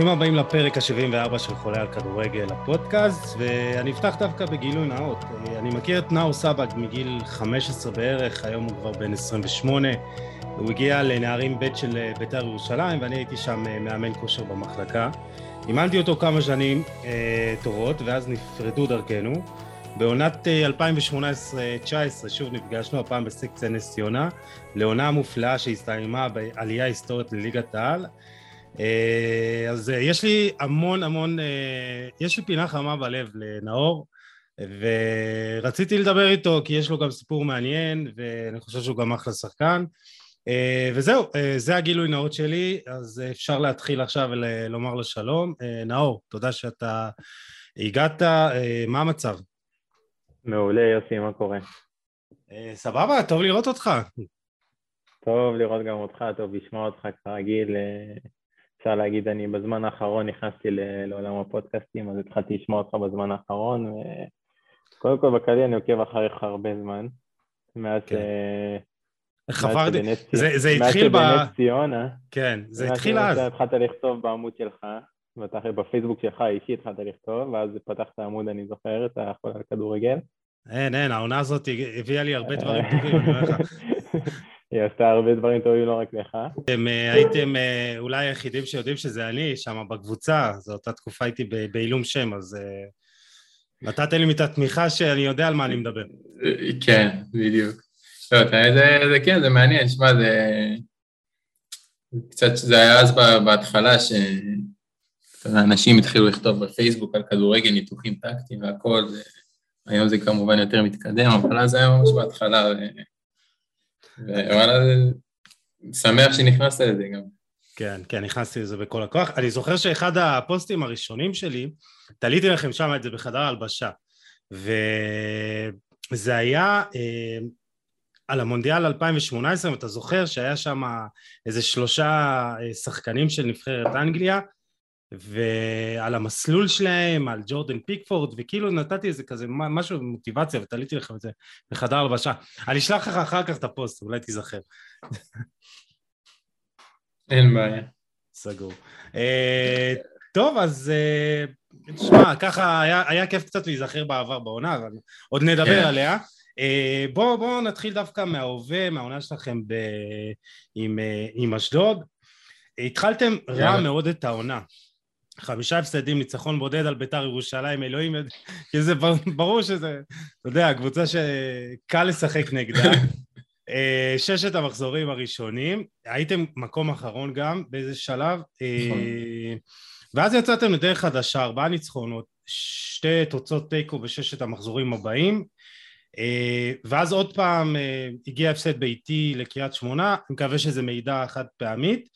ברוכים הבאים לפרק ה-74 של חולה על כדורגל, הפודקאסט, ואני אפתח דווקא בגילוי נאות. אני מכיר את נאור סבג מגיל 15 בערך, היום הוא כבר בן 28. הוא הגיע לנערים ב' של בית"ר ירושלים, ואני הייתי שם מאמן כושר במחלקה. אימנתי אותו כמה שנים אה, טובות, ואז נפרדו דרכנו. בעונת 2018-2019 שוב נפגשנו, הפעם בסקציה נס ציונה, לעונה מופלאה שהסתיימה בעלייה היסטורית לליגת העל. אז יש לי המון המון, יש לי פינה חמה בלב לנאור, ורציתי לדבר איתו כי יש לו גם סיפור מעניין, ואני חושב שהוא גם אחלה שחקן. וזהו, זה הגילוי נאות שלי, אז אפשר להתחיל עכשיו ולומר לו שלום. נאור, תודה שאתה הגעת, מה המצב? מעולה, יוסי, מה קורה? סבבה, טוב לראות אותך. טוב לראות גם אותך, טוב לשמוע אותך כרגיל. אפשר להגיד, אני בזמן האחרון נכנסתי לעולם הפודקאסטים, אז התחלתי לשמוע אותך בזמן האחרון. קודם כל, בכללי אני עוקב אחריך הרבה זמן. מאז כן. חפרתי, זה, זה התחיל ב... מאז שבנס ציונה. כן, זה התחיל אז. התחלת לכתוב בעמוד שלך, בפייסבוק שלך האישי התחלת לכתוב, ואז פתחת עמוד, אני זוכר, את החולה על כדורגל. אין, אין, העונה הזאת הביאה לי הרבה דברים טובים, אני אומר לך. היא עשתה הרבה דברים טובים, לא רק לך. אתם הייתם אולי היחידים שיודעים שזה אני שם בקבוצה, זו אותה תקופה הייתי בעילום שם, אז נתתם לי את התמיכה שאני יודע על מה אני מדבר. כן, בדיוק. לא, זה, זה כן, זה מעניין, שמע, זה... קצת, זה היה אז בהתחלה שאנשים התחילו לכתוב בפייסבוק על כדורגל, ניתוחים טקטיים והכל, היום זה כמובן יותר מתקדם, אבל אז היה ממש בהתחלה, ווואלה, שמח שנכנסת לזה גם. כן, כן, נכנסתי לזה בכל הכוח. אני זוכר שאחד הפוסטים הראשונים שלי, תליתי לכם שם את זה בחדר הלבשה, וזה היה אה, על המונדיאל 2018, אם אתה זוכר שהיה שם איזה שלושה שחקנים של נבחרת אנגליה, ועל המסלול שלהם, על ג'ורדן פיקפורד, וכאילו נתתי איזה כזה משהו מוטיבציה ותליתי לכם את זה בחדר הלבשה. אני אשלח לך אחר כך את הפוסט, אולי תיזכר. אין בעיה. סגור. Uh, טוב, אז תשמע, uh, ככה היה, היה כיף קצת להיזכר בעבר בעונה, אבל עוד נדבר yeah. עליה. Uh, בואו בוא נתחיל דווקא מההווה, מהעונה שלכם ב, עם, עם אשדוד. התחלתם yeah. רע מאוד את העונה. חמישה הפסדים, ניצחון בודד על ביתר ירושלים, אלוהים, כי זה ברור שזה, אתה יודע, קבוצה שקל לשחק נגדה. ששת המחזורים הראשונים, הייתם מקום אחרון גם באיזה שלב, נכון. ואז יצאתם לדרך חדשה, ארבעה ניצחונות, שתי תוצאות תיקו בששת המחזורים הבאים, ואז עוד פעם הגיע הפסד ביתי לקריית שמונה, אני מקווה שזה מידע חד פעמית.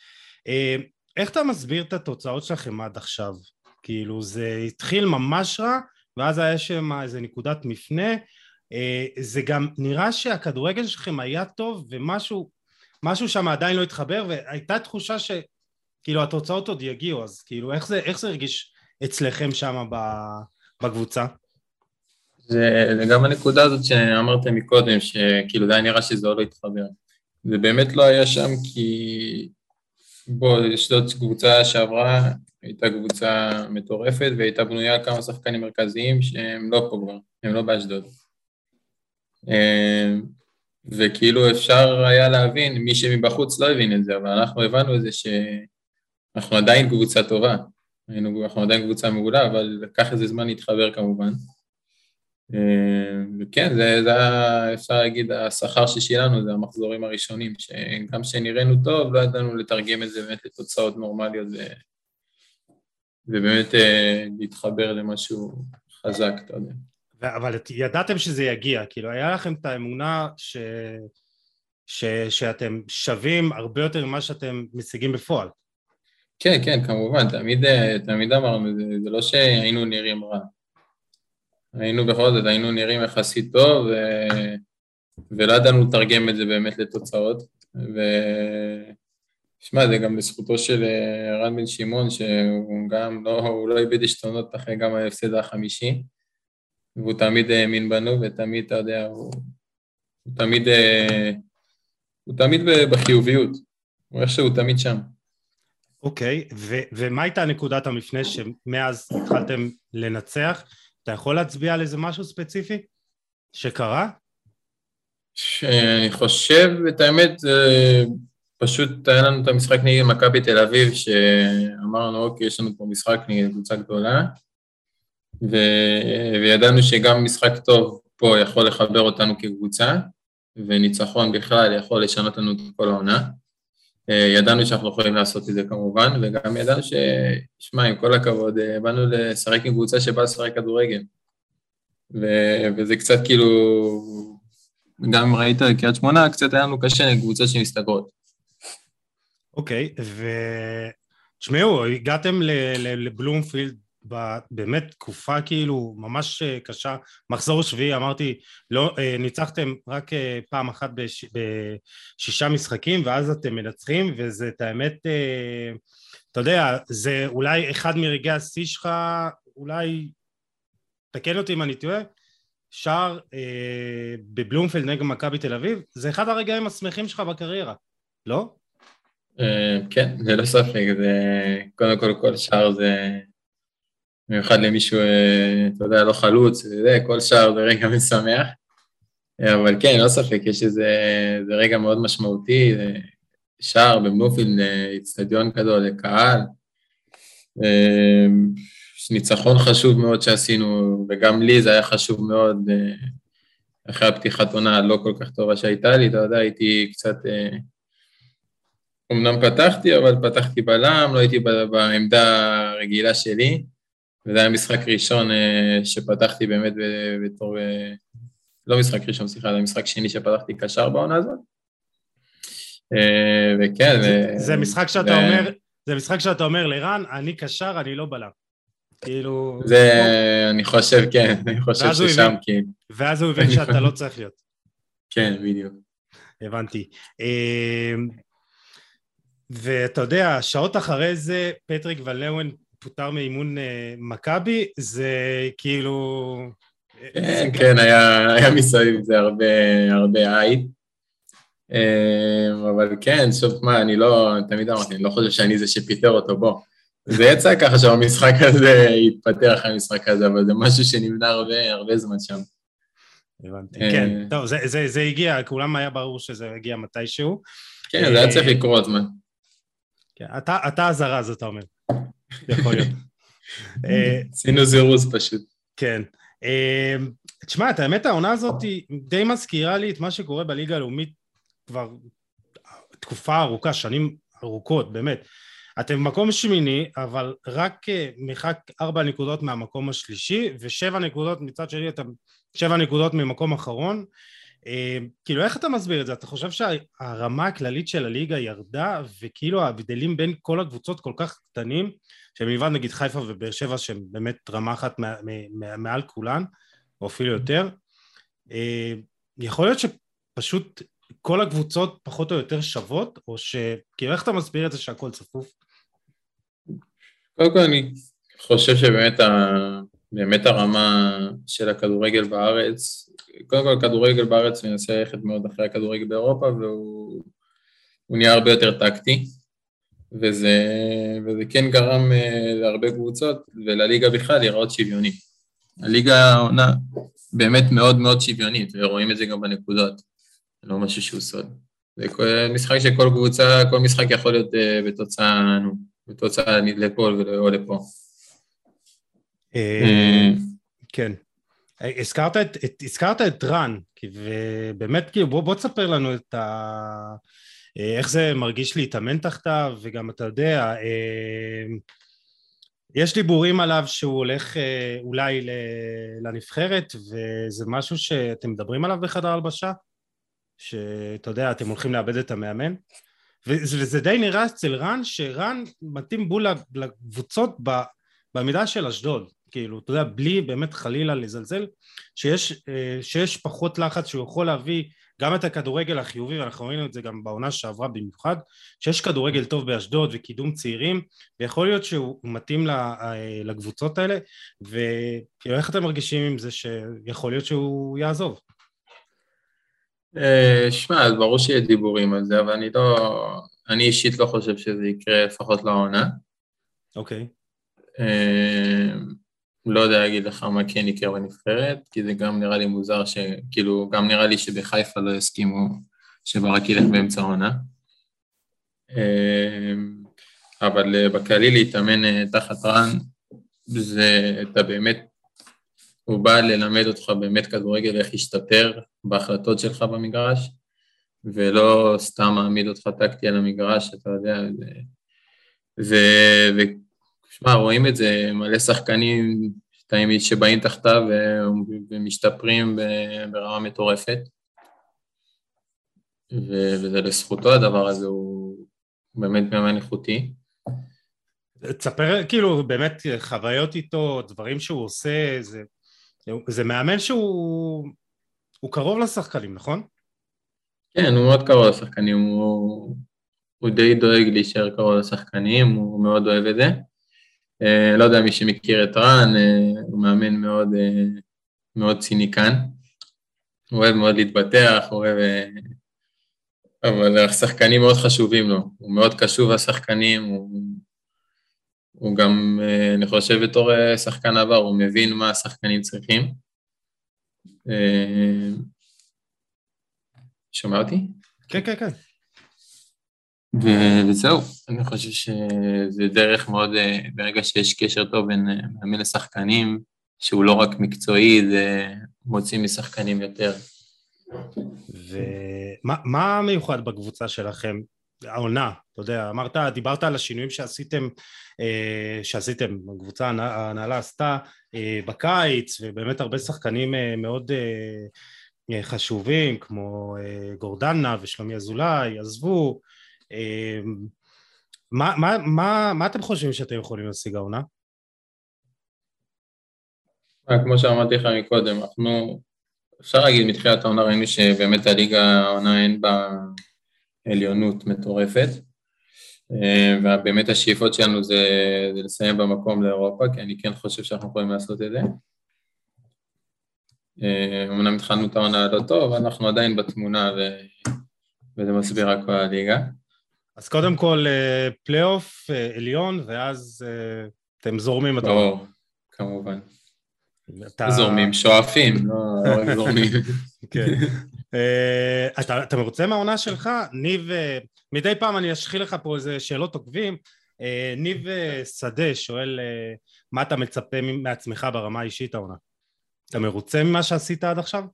איך אתה מסביר את התוצאות שלכם עד עכשיו? כאילו זה התחיל ממש רע ואז היה שם איזה נקודת מפנה זה גם נראה שהכדורגל שלכם היה טוב ומשהו משהו שם עדיין לא התחבר והייתה תחושה שכאילו התוצאות עוד יגיעו אז כאילו איך זה, איך זה הרגיש אצלכם שם בקבוצה? זה גם הנקודה הזאת שאמרתם מקודם שכאילו היה נראה שזה עוד לא התחבר זה באמת לא היה שם כי בוא, יש זאת קבוצה שעברה, הייתה קבוצה מטורפת והייתה בנויה על כמה שחקנים מרכזיים שהם לא פה כבר, הם לא באשדוד. אמ, וכאילו אפשר היה להבין, מי שמבחוץ לא הבין את זה, אבל אנחנו הבנו את זה שאנחנו עדיין קבוצה טובה, אנחנו עדיין קבוצה מעולה, אבל לקח איזה זמן להתחבר כמובן. וכן, זה, זה אפשר להגיד השכר ששילנו, זה המחזורים הראשונים, שגם כשנראינו טוב, לא ידענו לתרגם את זה באמת לתוצאות נורמליות ו... ובאמת אה, להתחבר למשהו חזק, אתה יודע. אבל ידעתם שזה יגיע, כאילו היה לכם את האמונה ש... ש... שאתם שווים הרבה יותר ממה שאתם משיגים בפועל. כן, כן, כמובן, תמיד, אה, תמיד אמרנו, זה, זה לא שהיינו נראים רע. היינו בכל זאת, היינו נראים יחסית טוב, ו... ולא ידענו לתרגם את זה באמת לתוצאות. ו... זה גם בזכותו של אה, ערן בן שמעון, שהוא גם לא, הוא לא איבד עשתונות אחרי גם ההפסד החמישי, והוא תמיד האמין בנו, ותמיד, אתה יודע, הוא, הוא תמיד, אה, הוא תמיד בחיוביות, הוא איכשהו תמיד שם. אוקיי, ו- ומה הייתה נקודת המפנה שמאז התחלתם לנצח? אתה יכול להצביע על איזה משהו ספציפי שקרה? שאני חושב, את האמת, פשוט היה לנו את המשחק נגד מכבי תל אביב, שאמרנו, אוקיי, יש לנו פה משחק נגד קבוצה גדולה, ו... וידענו שגם משחק טוב פה יכול לחבר אותנו כקבוצה, וניצחון בכלל יכול לשנות לנו את כל העונה. ידענו שאנחנו יכולים לעשות את זה כמובן, וגם ידענו ש... שמע, עם כל הכבוד, באנו לשחק עם קבוצה שבאה לשחק כדורגל. ו... וזה קצת כאילו, גם אם ראית קריית שמונה, קצת היה לנו קשה עם קבוצות שמסתגרות. אוקיי, ותשמעו, הגעתם לבלומפילד באמת תקופה כאילו ממש אה, קשה, מחזור שביעי, אמרתי, לא, אה, ניצחתם רק אה, פעם אחת בש, בשישה משחקים ואז אתם מנצחים וזה את האמת, אתה יודע, זה אולי אחד מרגעי השיא שלך, אולי, תקן אותי אם אני טועה, שער אה, בבלומפילד נגד מכבי תל אביב, זה אחד הרגעים השמחים שלך בקריירה, לא? כן, ללא ספק, זה קודם כל כל שער זה במיוחד למישהו, אה, אתה יודע, לא חלוץ, זה, כל שער זה רגע משמח. אבל כן, לא ספק, יש איזה זה רגע מאוד משמעותי, שער בבלומפילד, איצטדיון גדול, לקהל. ניצחון חשוב מאוד שעשינו, וגם לי זה היה חשוב מאוד, אחרי הפתיחת עונה הלא כל כך טובה שהייתה לי, אתה יודע, הייתי קצת אמנם פתחתי, אבל פתחתי בלם, לא הייתי בעמדה הרגילה שלי, וזה היה משחק ראשון אה, שפתחתי באמת בתור... אה, לא משחק ראשון, סליחה, זה משחק שני שפתחתי קשר בעונה הזאת. אה, וכן... זה, ו... זה משחק שאתה ו... אומר, זה משחק שאתה אומר לרן, אני קשר, אני לא בלם. כאילו... זה, אני חושב, כן, אני חושב ששם, כאילו. ואז הוא הבין שאתה לא צריך להיות. כן, בדיוק. הבנתי. ואתה יודע, שעות אחרי זה פטריק ולאון פוטר מאימון אה, מכבי, זה כאילו... כן, כן, היה, היה מסביב זה הרבה, הרבה עין. אה, אבל כן, שוב, מה, אני לא, תמיד אמרתי, אני לא חושב שאני זה שפיטר אותו, בוא. זה יצא ככה שהמשחק הזה אחרי המשחק הזה, אבל זה משהו שנבנה הרבה, הרבה זמן שם. הבנתי, כן, טוב, זה, זה, זה הגיע, כולם היה ברור שזה הגיע מתישהו. כן, זה היה צריך לקרות, מה. כן, אתה, אתה הזרז, אתה אומר. יכול להיות. אה, עשינו זירוז פשוט. כן. אה, תשמע, את האמת העונה הזאת די מזכירה לי את מה שקורה בליגה הלאומית כבר תקופה ארוכה, שנים ארוכות, באמת. אתם במקום שמיני, אבל רק אה, מרחק ארבע נקודות מהמקום השלישי, ושבע נקודות מצד שני, אתם שבע נקודות ממקום אחרון. אה, כאילו איך אתה מסביר את זה? אתה חושב שהרמה הכללית של הליגה ירדה וכאילו ההבדלים בין כל הקבוצות כל כך קטנים שמלבד נגיד חיפה ובאר שבע שהם באמת רמה אחת מעל כולן או אפילו יותר. אה, יכול להיות שפשוט כל הקבוצות פחות או יותר שוות או שכאילו איך אתה מסביר את זה שהכל צפוף? קודם כל אני חושב שבאמת ה... באמת הרמה של הכדורגל בארץ, קודם כל הכדורגל בארץ מנסה ללכת מאוד אחרי הכדורגל באירופה והוא נהיה הרבה יותר טקטי וזה, וזה כן גרם uh, להרבה קבוצות ולליגה בכלל להיראות שוויוני. הליגה העונה באמת מאוד מאוד שוויונית ורואים את זה גם בנקודות, לא משהו שהוא סוד. זה משחק שכל קבוצה, כל משחק יכול להיות uh, בתוצאה, נו, בתוצאה לפה או לפה. אה, כן. הזכרת את, את, הזכרת את רן, ובאמת כאילו בוא, בוא תספר לנו את ה... אה, איך זה מרגיש להתאמן תחתיו, וגם אתה יודע, אה, יש דיבורים עליו שהוא הולך אולי לנבחרת, וזה משהו שאתם מדברים עליו בחדר הלבשה? שאתה יודע, אתם הולכים לאבד את המאמן? וזה די נראה אצל רן, שרן מתאים בול לקבוצות במידה של אשדוד. כאילו, אתה יודע, בלי באמת חלילה לזלזל, שיש, אה, שיש פחות לחץ שהוא יכול להביא גם את הכדורגל החיובי, ואנחנו ראינו את זה גם בעונה שעברה במיוחד, שיש כדורגל טוב באשדוד וקידום צעירים, ויכול להיות שהוא מתאים אה, לקבוצות האלה, וכאילו איך אתם מרגישים עם זה שיכול להיות שהוא יעזוב? אה, שמע, ברור שיהיה דיבורים על זה, אבל אני לא, אני אישית לא חושב שזה יקרה, לפחות לעונה. אוקיי. אה, לא יודע להגיד לך מה כן יקרה בנבחרת, כי זה גם נראה לי מוזר, שכאילו, גם נראה לי שבחיפה לא יסכימו שברק ילך באמצע העונה. אה, אבל בכללי להתאמן תחת רן, זה, אתה באמת, הוא בא ללמד אותך באמת כדורגל, איך להשתפר בהחלטות שלך במגרש, ולא סתם מעמיד אותך טקטי על המגרש, אתה יודע, ושמע, רואים את זה, מלא שחקנים שבאים תחתיו ומשתפרים ברמה מטורפת, וזה לזכותו הדבר הזה, הוא באמת מאמן איכותי. תספר כאילו באמת חוויות איתו, דברים שהוא עושה, זה, זה מאמן שהוא קרוב לשחקנים, נכון? כן, הוא מאוד קרוב לשחקנים, הוא, הוא די דואג להישאר קרוב לשחקנים, הוא מאוד אוהב את זה. Uh, לא יודע מי שמכיר את רן, uh, הוא מאמן מאוד, uh, מאוד ציניקן. הוא אוהב מאוד להתבטח, הוא אוהב... אבל השחקנים מאוד חשובים לו, הוא מאוד קשוב לשחקנים, הוא, הוא גם, אני חושב בתור שחקן עבר, הוא מבין מה השחקנים צריכים. שומע אותי? כן, כן, כן. וזהו, אני חושב שזה דרך מאוד, אה, ברגע שיש קשר טוב בין אה, מאמן לשחקנים, שהוא לא רק מקצועי, זה מוציא משחקנים יותר. ומה מיוחד בקבוצה שלכם? העונה, אתה יודע, אמרת, דיברת על השינויים שעשיתם, אה, שעשיתם, הקבוצה, ההנהלה עשתה בקיץ, ובאמת הרבה שחקנים מאוד חשובים כמו גורדנה ושלומי אזולאי עזבו מה, מה, מה, מה אתם חושבים שאתם יכולים להשיג העונה? כמו שאמרתי לך מקודם, אנחנו, אפשר להגיד מתחילת העונה ראינו שבאמת הליגה העונה אין בה עליונות מטורפת ובאמת השאיפות שלנו זה, זה לסיים במקום לאירופה כי אני כן חושב שאנחנו יכולים לעשות את זה אה, אמנם התחלנו את העונה לא טוב, אנחנו עדיין בתמונה ו... וזה מסביר רק בליגה. אז קודם כל אה, פלייאוף אה, עליון, ואז אתם זורמים את העונה. כמובן. אתה... זורמים, שואפים, לא, לא זורמים. כן. אתה, אתה מרוצה מהעונה שלך? ניב, מדי פעם אני אשחיל לך פה איזה שאלות עוקבים. ניב שדה שואל מה אתה מצפה מעצמך ברמה האישית העונה? אתה מרוצה ממה שעשית עד עכשיו?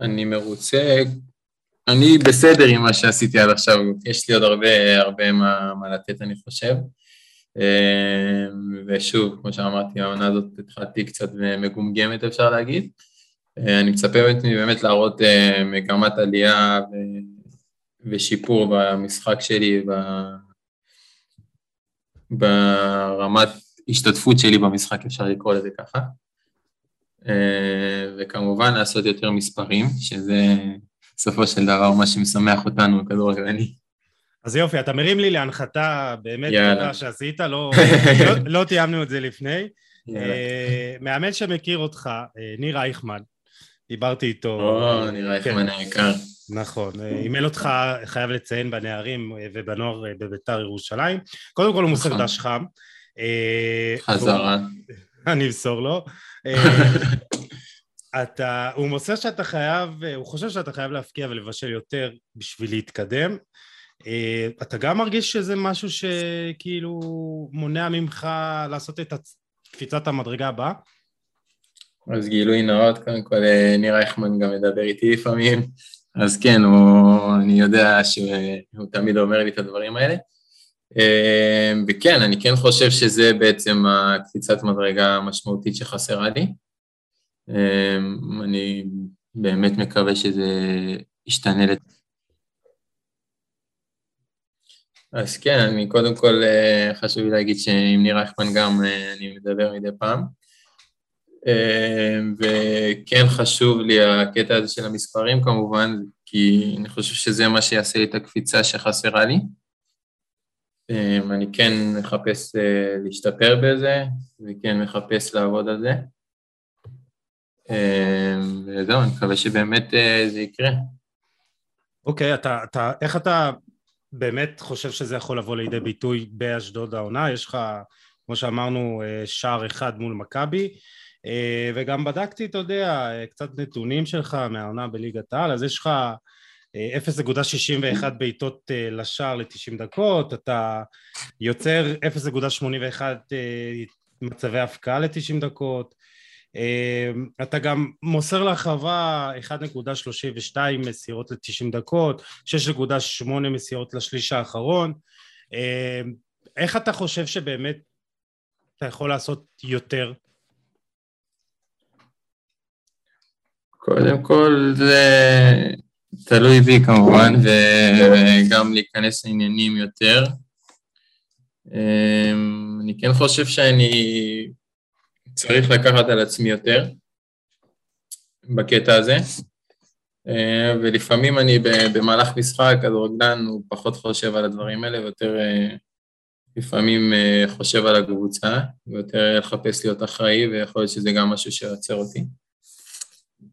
אני מרוצה, אני בסדר עם מה שעשיתי עד עכשיו, יש לי עוד הרבה, הרבה מה, מה לתת אני חושב. אה, ושוב, כמו שאמרתי, העונה הזאת התחלתי קצת מגומגמת אפשר להגיד. אה, אני מצפה באמת, באמת להראות אה, מגמת עלייה ו... ושיפור במשחק שלי, ברמת ההשתתפות שלי במשחק, אפשר לקרוא לזה ככה. אה, וכמובן לעשות יותר מספרים, שזה בסופו של דבר מה שמשמח אותנו, הכדורגלני. אז יופי, אתה מרים לי להנחתה באמת תודה שעשית, לא, לא, לא תיאמנו את זה לפני. אה, מאמן שמכיר אותך, אה, ניר אייכמן, דיברתי איתו. או, ניר אייכמן כן. היקר. נכון, אימן אותך, חייב לציין, בנערים ובנוער בביתר ירושלים. קודם כל הוא מוסר נכון. דש חם. אה, חזרה. אני אמסור לו. אה, אתה, הוא מוסר שאתה חייב, הוא חושב שאתה חייב להפקיע ולבשל יותר בשביל להתקדם. אה, אתה גם מרגיש שזה משהו שכאילו מונע ממך לעשות את קפיצת המדרגה הבאה? אז גילוי נאות, קודם כל ניר אייכמן גם מדבר איתי לפעמים, אז כן, הוא, אני יודע שהוא תמיד אומר לי את הדברים האלה. וכן, אני כן חושב שזה בעצם הקפיצת מדרגה המשמעותית שחסרה לי. אמ, אני באמת מקווה שזה ישתנה. אז כן, אני קודם כל אה, חשוב לי להגיד שעם ניר רייכמן גם אה, אני מדבר מדי פעם. אמ, וכן חשוב לי הקטע הזה של המספרים כמובן, כי אני חושב שזה מה שיעשה לי את הקפיצה שחסרה לי. אמ, אני כן מחפש אה, להשתפר בזה, וכן מחפש לעבוד על זה. וזהו, אני מקווה שבאמת אה, זה יקרה. אוקיי, אתה, אתה, איך אתה באמת חושב שזה יכול לבוא לידי ביטוי באשדוד העונה? יש לך, כמו שאמרנו, אה, שער אחד מול מכבי, אה, וגם בדקתי, אתה יודע, קצת נתונים שלך מהעונה בליגת העל, אז יש לך 0.61 בעיטות לשער ל-90 דקות, אתה יוצר 0.81 מצבי הפקעה ל-90 דקות, אתה גם מוסר להרחבה 1.32 מסירות ל-90 דקות, 6.8 מסירות לשליש האחרון, איך אתה חושב שבאמת אתה יכול לעשות יותר? קודם כל זה תלוי בי כמובן, וגם להיכנס לעניינים יותר. אמ, אני כן חושב שאני צריך לקחת על עצמי יותר בקטע הזה, אמ, ולפעמים אני במהלך משחק, כדורגלן הוא פחות חושב על הדברים האלה, ויותר אה, לפעמים אה, חושב על הקבוצה, ויותר לחפש להיות אחראי, ויכול להיות שזה גם משהו שיוצר אותי.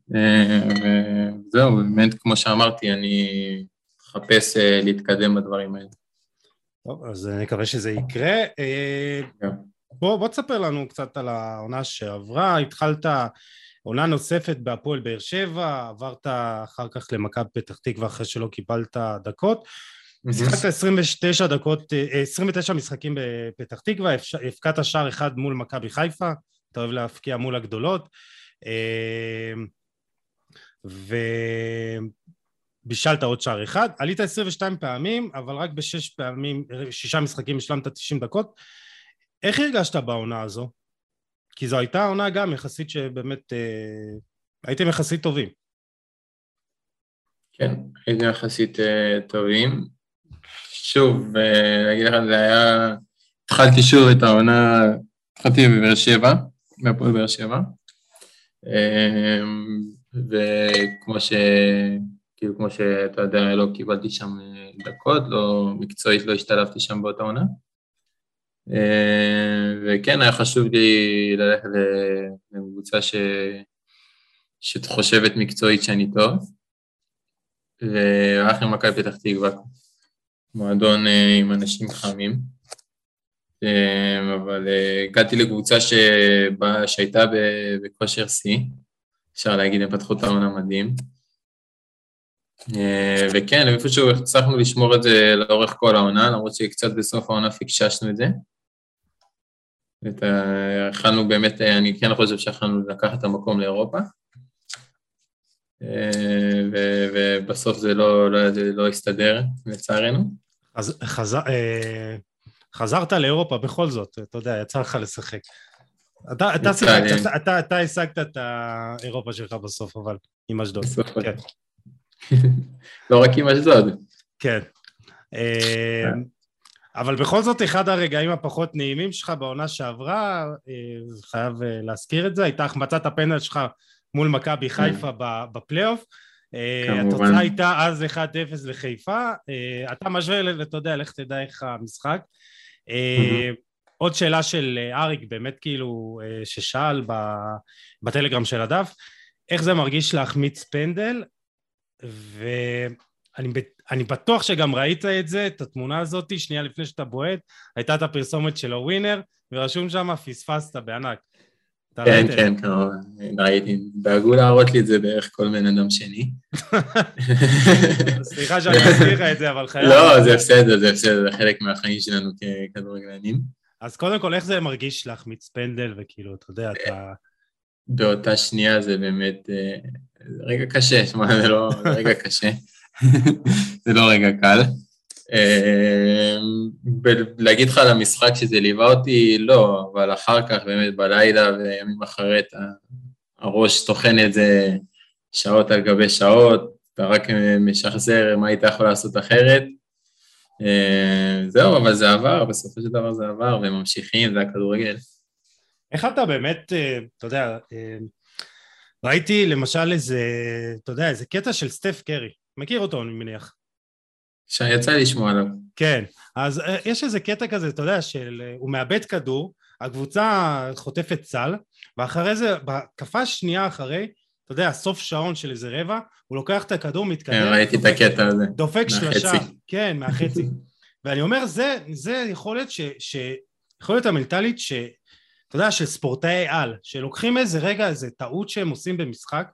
וזהו, באמת, כמו שאמרתי, אני אחפש אה, להתקדם בדברים האלה. טוב, אז אני מקווה שזה יקרה. אה, כן. בוא, בוא תספר לנו קצת על העונה שעברה, התחלת עונה נוספת בהפועל באר שבע, עברת אחר כך למכבי פתח תקווה אחרי שלא קיבלת דקות. שיחקת 29 דקות, 29 אה, משחקים בפתח תקווה, הפקעת שער אחד מול מכבי חיפה, אתה אוהב להפקיע מול הגדולות. ובישלת עוד שער אחד, עלית 22 פעמים, אבל רק בשש פעמים, שישה משחקים השלמת 90 דקות. איך הרגשת בעונה הזו? כי זו הייתה עונה גם יחסית שבאמת אה, הייתם יחסית טובים. כן, הייתם יחסית אה, טובים. שוב, אה, להגיד לך, זה היה... התחלתי שוב את העונה, התחלתי בבאר שבע, בהפועל באר שבע. אה, וכמו ש... כאילו כמו שאתה יודע, לא קיבלתי שם אה, דקות, לא מקצועית לא השתלבתי שם באותה עונה. אה, וכן, היה חשוב לי ללכת לקבוצה ש... שחושבת מקצועית שאני טוב, והלכנו למכבי פתח תקווה, מועדון אה, עם אנשים חמים, אבל הגעתי לקבוצה שבא, שהייתה בכושר שיא, אפשר להגיד, הם פתחו את העונה מדהים. אה, וכן, איפשהו הצלחנו לשמור את זה לאורך כל העונה, למרות שקצת בסוף העונה פיקששנו את זה. התחלנו באמת, אני כן חושב שיכולנו לקחת את המקום לאירופה. אה, ובסוף זה לא, לא, זה לא הסתדר, לצערנו. אז חזר, אה, חזרת לאירופה בכל זאת, אתה יודע, יצא לך לשחק. אתה, אתה, שיחקת, אתה, אתה, אתה השגת את האירופה שלך בסוף, אבל עם אשדוד. כן. לא רק עם אשדוד. כן. אה, אבל בכל זאת, אחד הרגעים הפחות נעימים שלך בעונה שעברה, אה, חייב אה, להזכיר את זה, הייתה החמצת הפנדל שלך מול מכבי חיפה בפלייאוף. התוצאה הייתה אז 1-0 לחיפה. אתה משווה, אתה יודע, לך תדע איך המשחק. עוד שאלה של אה, אריק, באמת כאילו, אה, ששאל בטלגרם של הדף, איך זה מרגיש להחמיץ פנדל, ואני בטוח שגם ראית את זה, את התמונה הזאת, שנייה לפני שאתה בועט, הייתה את הפרסומת של הווינר, ורשום שם פספסת בענק. כן, כן, כמובן, ראיתי. דאגו להראות לי את זה בערך כל בן אדם שני. סליחה שאני מזכיר לך את זה, אבל חייב... לא, זה בסדר, זה בסדר, זה חלק מהחיים שלנו ככדורגלנים. אז קודם כל, איך זה מרגיש להחמיץ פנדל, וכאילו, אתה יודע, אתה... באותה שנייה זה באמת אה, רגע קשה, שמע, זה לא רגע קשה, זה לא רגע קל. אה, להגיד לך על המשחק שזה ליווה אותי, לא, אבל אחר כך, באמת, בלילה וימים אחרי, הראש טוחן את זה שעות על גבי שעות, אתה רק משחזר מה היית יכול לעשות אחרת. אה, זהו, אבל זה עבר, בסופו של דבר זה עבר, והם ממשיכים, זה הכדורגל. איך אתה באמת, אה, אתה יודע, אה, ראיתי למשל איזה, אתה יודע, איזה קטע של סטף קרי, מכיר אותו אני מניח. שיצא לי לשמוע עליו. כן, אז יש איזה קטע כזה, אתה יודע, של הוא מאבד כדור, הקבוצה חוטפת סל, ואחרי זה, בהתקפה שנייה אחרי, אתה יודע, סוף שעון של איזה רבע, הוא לוקח את הכדור, כן, מתקדם, ראיתי את הקטע הזה. דופק. שלושה, כן, מהחצי. ואני אומר, זה, זה יכולת ש... ש... יכולת המנטלית ש... אתה יודע, של ספורטאי על, שלוקחים איזה רגע, איזה טעות שהם עושים במשחק,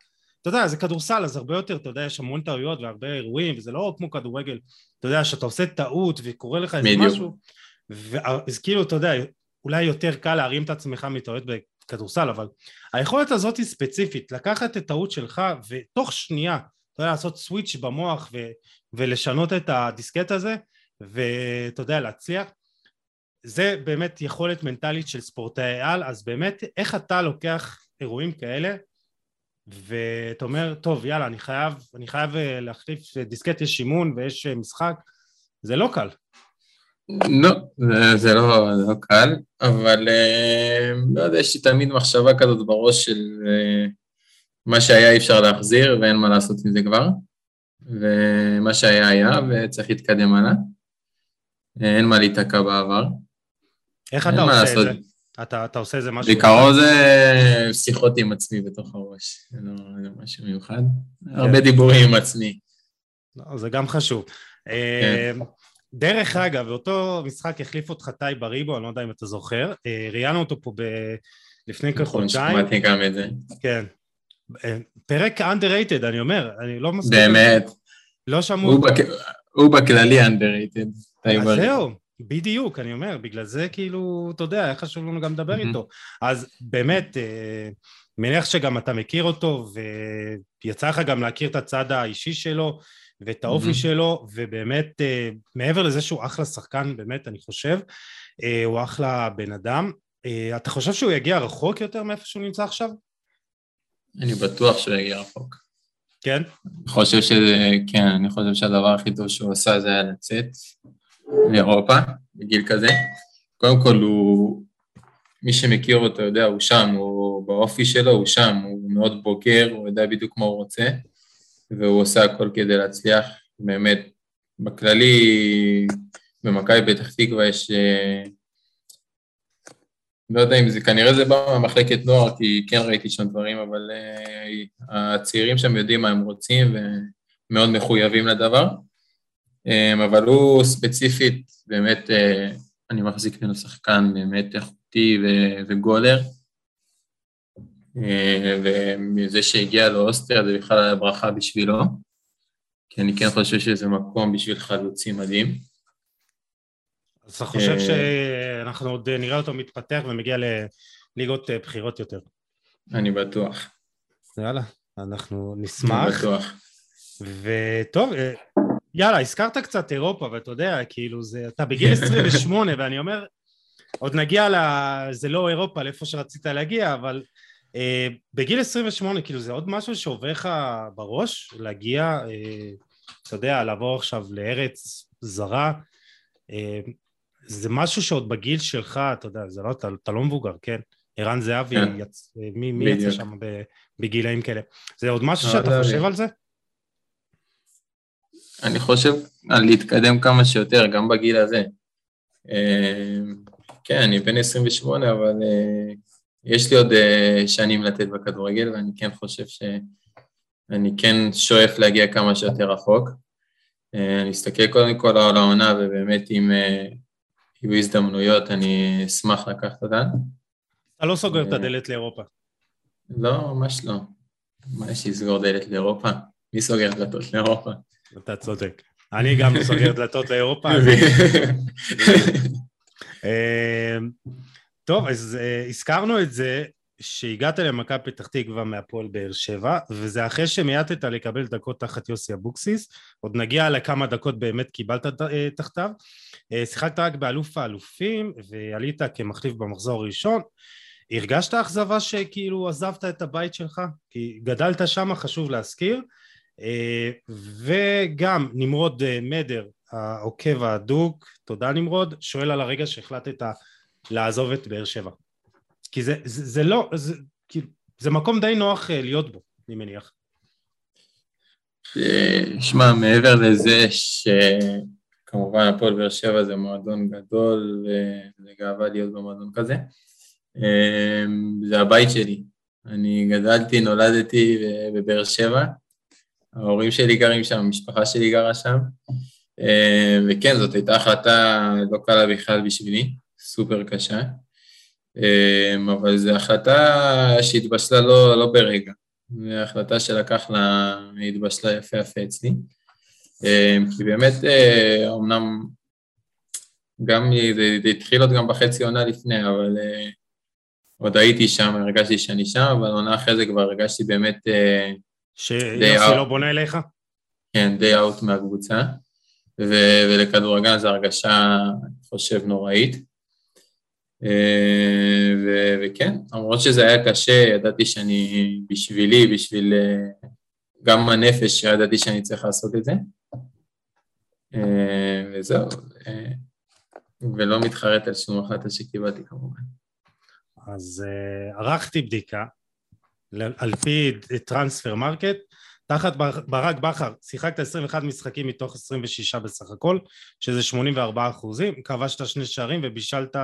אתה יודע, זה כדורסל, אז הרבה יותר, אתה יודע, יש המון טעויות והרבה אירועים, וזה לא כמו כדורגל, אתה יודע, שאתה עושה טעות וקורה לך איזה. משהו, ואז כאילו, אתה יודע, אולי יותר קל להרים את עצמך מטעויות בכדורסל, אבל היכולת הזאת היא ספציפית, לקחת את טעות שלך, ותוך שנייה, אתה יודע, לעשות סוויץ' במוח ו... ולשנות את הדיסקט הזה, ואתה יודע, להצליח, זה באמת יכולת מנטלית של ספורטאי על, אז באמת, איך אתה לוקח אירועים כאלה, ואתה אומר, טוב, יאללה, אני חייב, אני חייב אה, להחליף דיסקט, יש אימון ויש אה, משחק, זה לא קל. לא, זה, זה, לא, זה לא קל, אבל אה, לא יודע, יש לי תמיד מחשבה כזאת בראש של אה, מה שהיה אי אפשר להחזיר ואין מה לעשות עם זה כבר, ומה שהיה היה וצריך להתקדם הלאה. אה, אין מה להיתקע בעבר. איך אתה עושה את. זה? אתה, אתה עושה איזה משהו? בעיקרון זה שיחות עם עצמי בתוך הראש, זה לא זה משהו מיוחד. הרבה דיבורים עם עצמי. לא, זה גם חשוב. אה, דרך אגב, באותו משחק החליף אותך טי בריבו, אני לא יודע אם אתה זוכר, אה, ראיינו אותו פה ב- לפני נכון, כחודשיים, שמעתי גם את זה. כן. אה, פרק underrated, אני אומר, אני לא מספיק... באמת, לא שמעו הוא אותו. בק- הוא בכללי underrated. אז. זהו, בדיוק, אני אומר, בגלל זה כאילו, אתה יודע, היה חשוב לנו גם לדבר. איתו. אז באמת, אה, מניח שגם אתה מכיר אותו, ויצא לך גם להכיר את הצד האישי שלו, ואת האופי. שלו, ובאמת, אה, מעבר לזה שהוא אחלה שחקן, באמת, אני חושב, אה, הוא אחלה בן אדם. אתה חושב שהוא יגיע רחוק יותר מאיפה שהוא נמצא עכשיו? אני בטוח שהוא יגיע רחוק. כן? אני חושב שזה, כן, אני חושב שהדבר הכי טוב שהוא עשה זה היה לצאת לאירופה, בגיל כזה. קודם כל הוא, מי שמכיר אותו יודע, הוא שם, הוא באופי שלו, הוא שם, הוא מאוד בוגר, הוא יודע בדיוק מה הוא רוצה, והוא עושה הכל כדי להצליח. באמת, בכללי, במכבי פתח תקווה יש... אה, לא יודע אם זה, כנראה זה בא מהמחלקת נוער, כי כן ראיתי שם דברים, אבל uh, הצעירים שם יודעים מה הם רוצים ומאוד מחויבים לדבר. Um, אבל הוא ספציפית, באמת, uh, אני מחזיק ממנו שחקן באמת איכותי וגולר. Uh, ומזה שהגיע לאוסטריה זה בכלל היה ברכה בשבילו, כי אני כן חושב שזה מקום בשביל חלוצי מדהים. אז אתה חושב אה, שאנחנו עוד נראה אותו מתפתח ומגיע לליגות אה, בכירות יותר. אני בטוח. יאללה, אנחנו אני נשמח. בטוח. וטוב, אה, יאללה, הזכרת קצת אירופה, ואתה יודע, כאילו, זה, אתה בגיל 28, ואני אומר, עוד נגיע ל... זה לא אירופה, לאיפה שרצית להגיע, אבל אה, בגיל 28, כאילו, זה עוד משהו שעובר לך בראש, להגיע, אה, אתה יודע, לעבור עכשיו לארץ זרה, אה, זה משהו שעוד בגיל שלך, אתה יודע, זה לא, אתה, אתה לא מבוגר, כן? ערן זהבי, כן. יצ... מי, מי יצא. שם בגילאים כאלה? זה עוד משהו שאתה חושב. על זה? אני חושב על להתקדם כמה שיותר, גם בגיל הזה. אה, כן, אני בן 28, אבל אה, יש לי עוד אה, שנים לתת בכדורגל, ואני כן חושב שאני כן שואף להגיע כמה שיותר רחוק. אני אסתכל קודם כל על העונה, ובאמת אם יהיו הזדמנויות, אני אשמח לקחת אותן. אתה לא סוגר את. הדלת לאירופה. לא, ממש לא. מה יש לסגור דלת לאירופה? מי סוגר דלתות לאירופה? אתה צודק. אני גם סוגר דלתות לאירופה. אה, טוב, אז אה, הזכרנו את זה שהגעת למכבי פתח תקווה מהפועל באר שבע, וזה אחרי שמייתת לקבל דקות תחת יוסי אבוקסיס, עוד נגיע לכמה דקות באמת קיבלת אה, תחתיו. שיחקת רק באלוף האלופים, ועלית כמחליף במחזור הראשון. הרגשת אכזבה שכאילו עזבת את הבית שלך? כי גדלת שם, חשוב להזכיר. אה, וגם נמרוד אה, מדר, העוקב ההדוק, תודה נמרוד, שואל על הרגע שהחלטת לעזוב את באר שבע. כי זה, זה, זה לא, זה, כאילו, זה מקום די נוח אה, להיות בו, אני מניח. שמע, מעבר לזה שכמובן הפועל באר שבע זה מועדון גדול, זה גאווה להיות במועדון כזה. זה הבית שלי, אני גדלתי, נולדתי בבאר שבע. ההורים שלי גרים שם, המשפחה שלי גרה שם. אה, וכן, זאת הייתה החלטה לא קלה בכלל בשבילי, סופר קשה. אה, אבל זו החלטה שהתבשלה לא, לא ברגע. זו החלטה שלקח לה, התבשלה יפה יפה אצלי. אה, כי באמת, אמנם גם זה, זה התחיל עוד גם בחצי עונה לפני, אבל עוד הייתי שם, הרגשתי שאני שם, אבל עונה אחרי זה כבר הרגשתי באמת... שיוסי לא בונה אליך? כן, די אאוט מהקבוצה. ו- ולכדורגל זו הרגשה, אני חושב, נוראית. אה, ו- וכן, למרות שזה היה קשה, ידעתי שאני, בשבילי, בשביל אה, גם הנפש, ידעתי שאני צריך לעשות את זה. אה, וזהו, ולא מתחרט על שום החלטה שקיבלתי כמובן. אז ערכתי בדיקה על פי Transfermarkt, תחת ברק בכר שיחקת 21 משחקים מתוך 26 בסך הכל, שזה 84 אחוזים, כבשת שני שערים ובישלת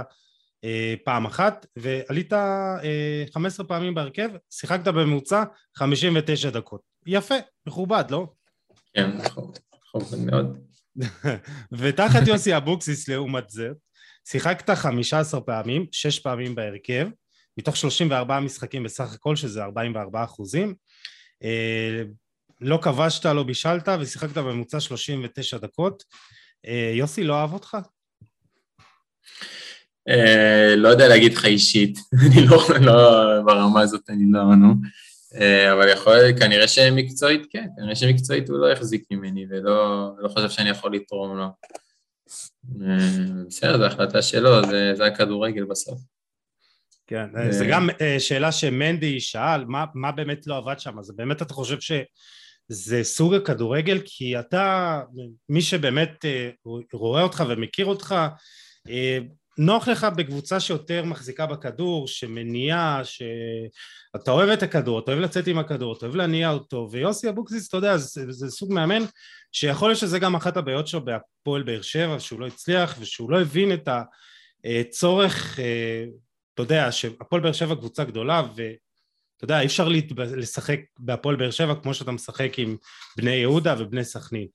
אה, פעם אחת, ועלית אה, 15 פעמים בהרכב, שיחקת בממוצע 59 דקות. יפה, מכובד, לא? כן, נכון, נכון מאוד. ותחת יוסי אבוקסיס לעומת זה, שיחקת 15 פעמים, 6 פעמים בהרכב, מתוך 34 משחקים בסך הכל, שזה 44 אחוזים. אה, לא כבשת, לא בישלת, ושיחקת בממוצע 39 דקות. אה, יוסי לא אהב אותך? אה, לא יודע להגיד לך אישית, אני לא, לא, ברמה הזאת אני לא, נו. אבל יכול, כנראה שמקצועית כן, כנראה שמקצועית הוא לא יחזיק ממני ולא לא חושב שאני יכול לתרום לו. בסדר, זו החלטה שלו, זה, זה הכדורגל בסוף. כן, זה גם שאלה שמנדי שאל, מה, מה באמת לא עבד שם? אז באמת אתה חושב ש... זה סוג הכדורגל כי אתה, מי שבאמת אה, רואה אותך ומכיר אותך, אה, נוח לך בקבוצה שיותר מחזיקה בכדור, שמניעה, שאתה אוהב את הכדור, אתה אוהב לצאת עם הכדור, אתה אוהב להניע אותו, ויוסי אבוקסיס, אתה יודע, זה, זה סוג מאמן שיכול להיות שזה גם אחת הבעיות שלו בהפועל באר שבע, שהוא לא הצליח ושהוא לא הבין את הצורך, אה, אתה יודע, שהפועל באר שבע קבוצה גדולה אתה יודע, אי אפשר לשחק בהפועל באר שבע כמו שאתה משחק עם בני יהודה ובני סכנין.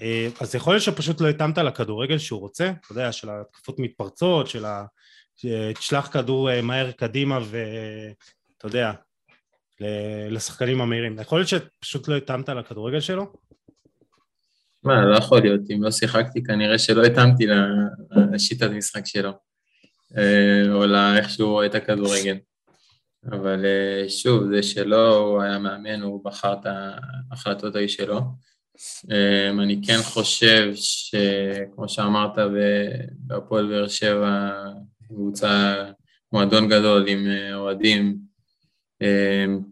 אה, אז יכול להיות שפשוט לא התאמת לכדורגל שהוא רוצה, אתה יודע, של התקפות מתפרצות, של ה... תשלח כדור אה, מהר קדימה ואתה יודע, לשחקנים המהירים. יכול להיות שפשוט לא התאמת לכדורגל שלו? מה, לא יכול להיות. אם לא שיחקתי, כנראה שלא התאמתי לשיטת משחק שלו, אה, או לאיך שהוא רואה את הכדורגל. אבל אה, שוב, זה שלא, הוא היה מאמן, הוא בחר את ההחלטות ההיא שלו. אה, אני כן חושב שכמו שאמרת, בהפועל באר שבע, קבוצה, מועדון גדול עם אה, אוהדים,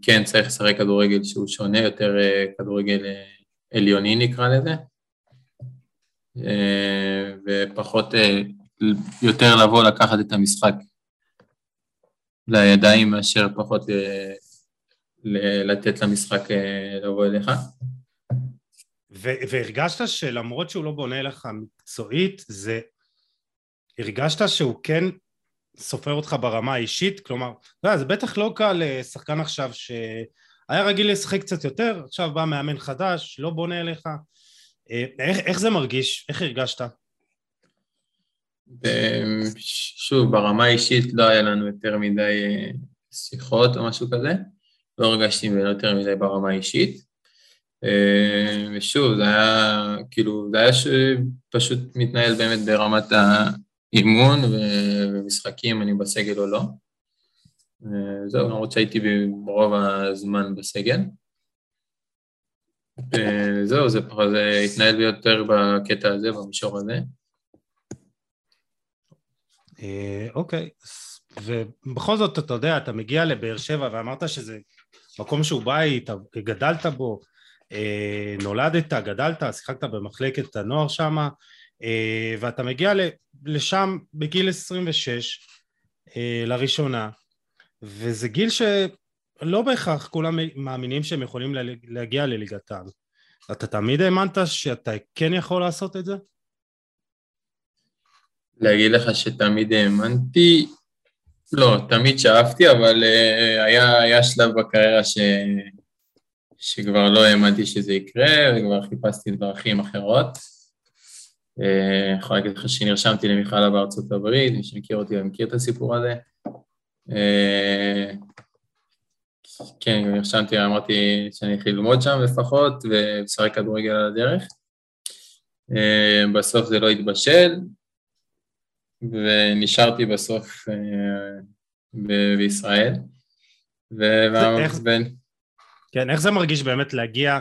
כן צריך לשחק כדורגל שהוא שונה, יותר כדורגל עליוני נקרא לזה, ופחות, יותר לבוא לקחת את המשחק לידיים מאשר פחות. אה. לתת למשחק אה, לבוא אליך. והרגשת שלמרות שהוא לא בונה לך מקצועית, זה... הרגשת שהוא כן סופר אותך ברמה האישית? כלומר, לא, זה בטח לא קל לשחקן עכשיו שהיה רגיל לשחק קצת יותר, עכשיו בא מאמן חדש, לא בונה אליך. אה, איך, איך זה מרגיש? איך הרגשת? שוב, ברמה האישית לא היה לנו יותר מדי אה, שיחות או משהו כזה, לא הרגשתי ממנו יותר מדי ברמה האישית. אה, ושוב, זה היה, כאילו, זה היה שפשוט מתנהל באמת ברמת האימון ומשחקים, אני בסגל או לא. אה, זהו, למרות שהייתי ברוב הזמן בסגל. זהו, זה, זה התנהל יותר בקטע הזה, במישור הזה. אה, אוקיי, ובכל זאת אתה יודע, אתה מגיע לבאר שבע ואמרת שזה מקום שהוא בית, גדלת בו, אה, נולדת, גדלת, שיחקת במחלקת הנוער שם, אה, ואתה מגיע לשם בגיל 26 לראשונה, וזה גיל שלא בהכרח כולם מאמינים שהם יכולים להגיע לליגת העל. אתה תמיד האמנת שאתה כן יכול לעשות את זה? להגיד לך שתמיד האמנתי, לא, תמיד שאפתי, אבל uh, היה, היה שלב בקריירה ש... שכבר לא האמנתי שזה יקרה, וכבר חיפשתי דרכים אחרות. אני uh, יכול להגיד לך שנרשמתי למכללה בארצות הברית, מי שמכיר אותי ומכיר את הסיפור הזה. Uh, כן, נרשמתי, אמרתי שאני אתחיל ללמוד שם לפחות, ולשחק כדורגל על הדרך. בסוף זה לא התבשל, ונשארתי בסוף uh, ב- בישראל. ו- איך... בין... כן, איך זה מרגיש באמת להגיע,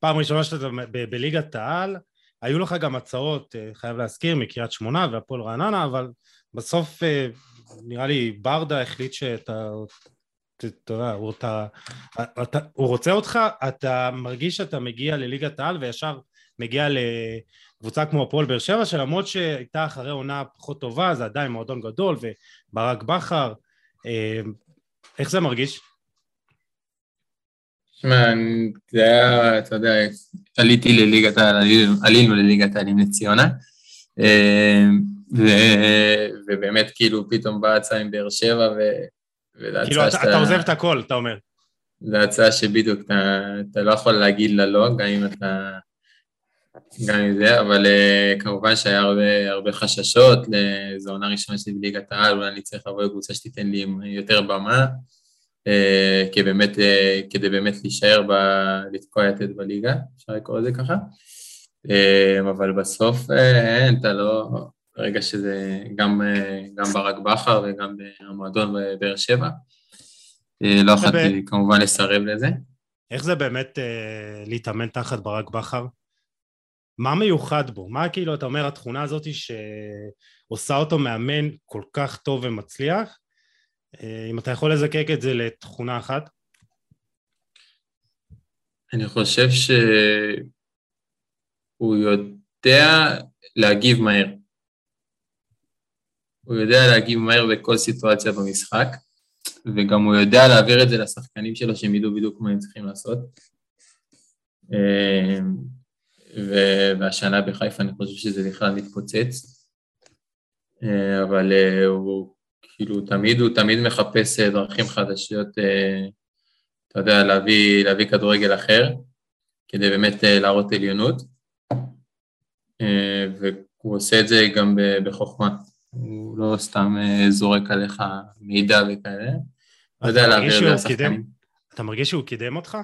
פעם ראשונה שאתה ב- בליגת העל, היו לך גם הצעות, אה, חייב להזכיר, מקריית שמונה והפועל רעננה, אבל בסוף אה, נראה לי ברדה החליט שאתה, אתה יודע, הוא, אתה, אתה, הוא רוצה אותך, אתה מרגיש שאתה מגיע לליגת העל וישר מגיע לקבוצה כמו הפועל באר שבע, שלמרות שהייתה אחרי עונה פחות טובה, זה עדיין מועדון גדול, וברק בכר, אה, איך זה מרגיש? תשמע, זה היה, אתה יודע, עליתי לליגת העל, עלינו לליגת העל עם נס ציונה, אה, ובאמת כאילו פתאום באה הצעה עם באר שבע, וזו כאילו אתה, שאתה... אתה עוזב את הכל, אתה אומר. זו הצעה שבדיוק אתה, אתה לא יכול להגיד לה לא, גם אם אתה... גם עם זה, אבל uh, כמובן שהיה הרבה, הרבה חששות, זו עונה ראשונה שלי בליגת העל, אולי אני צריך לבוא לקבוצה שתיתן לי יותר במה, אה, כדי באמת, אה, כדי באמת להישאר, ב, לתקוע יתד בליגה, אפשר לקרוא לזה ככה. אה, אבל בסוף אין, אתה לא, ברגע שזה גם, גם ברק בכר וגם במועדון בבאר שבע, לא יכולתי כמובן לסרב לזה. איך זה באמת להתאמן תחת ברק בכר? מה מיוחד בו? מה כאילו, אתה אומר, התכונה הזאת שעושה אותו מאמן כל כך טוב ומצליח, אה, אם אתה יכול לזקק את זה לתכונה אחת? אני חושב שהוא יודע להגיב מהר. הוא יודע להגיב מהר בכל סיטואציה במשחק, וגם הוא יודע להעביר את זה לשחקנים שלו שהם ידעו בדיוק מה הם צריכים לעשות. אה, והשנה בחיפה אני חושב שזה בכלל מתפוצץ, אה, אבל הוא כאילו תמיד הוא תמיד מחפש אה, דרכים חדשות, אה, אתה יודע, להביא, להביא כדורגל אחר, כדי באמת אה, להראות עליונות, והוא עושה את זה גם בחוכמה, הוא לא סתם זורק עליך מידע וכאלה, הוא יודע להעביר את זה לשחקנים. אתה מרגיש שהוא קידם אותך?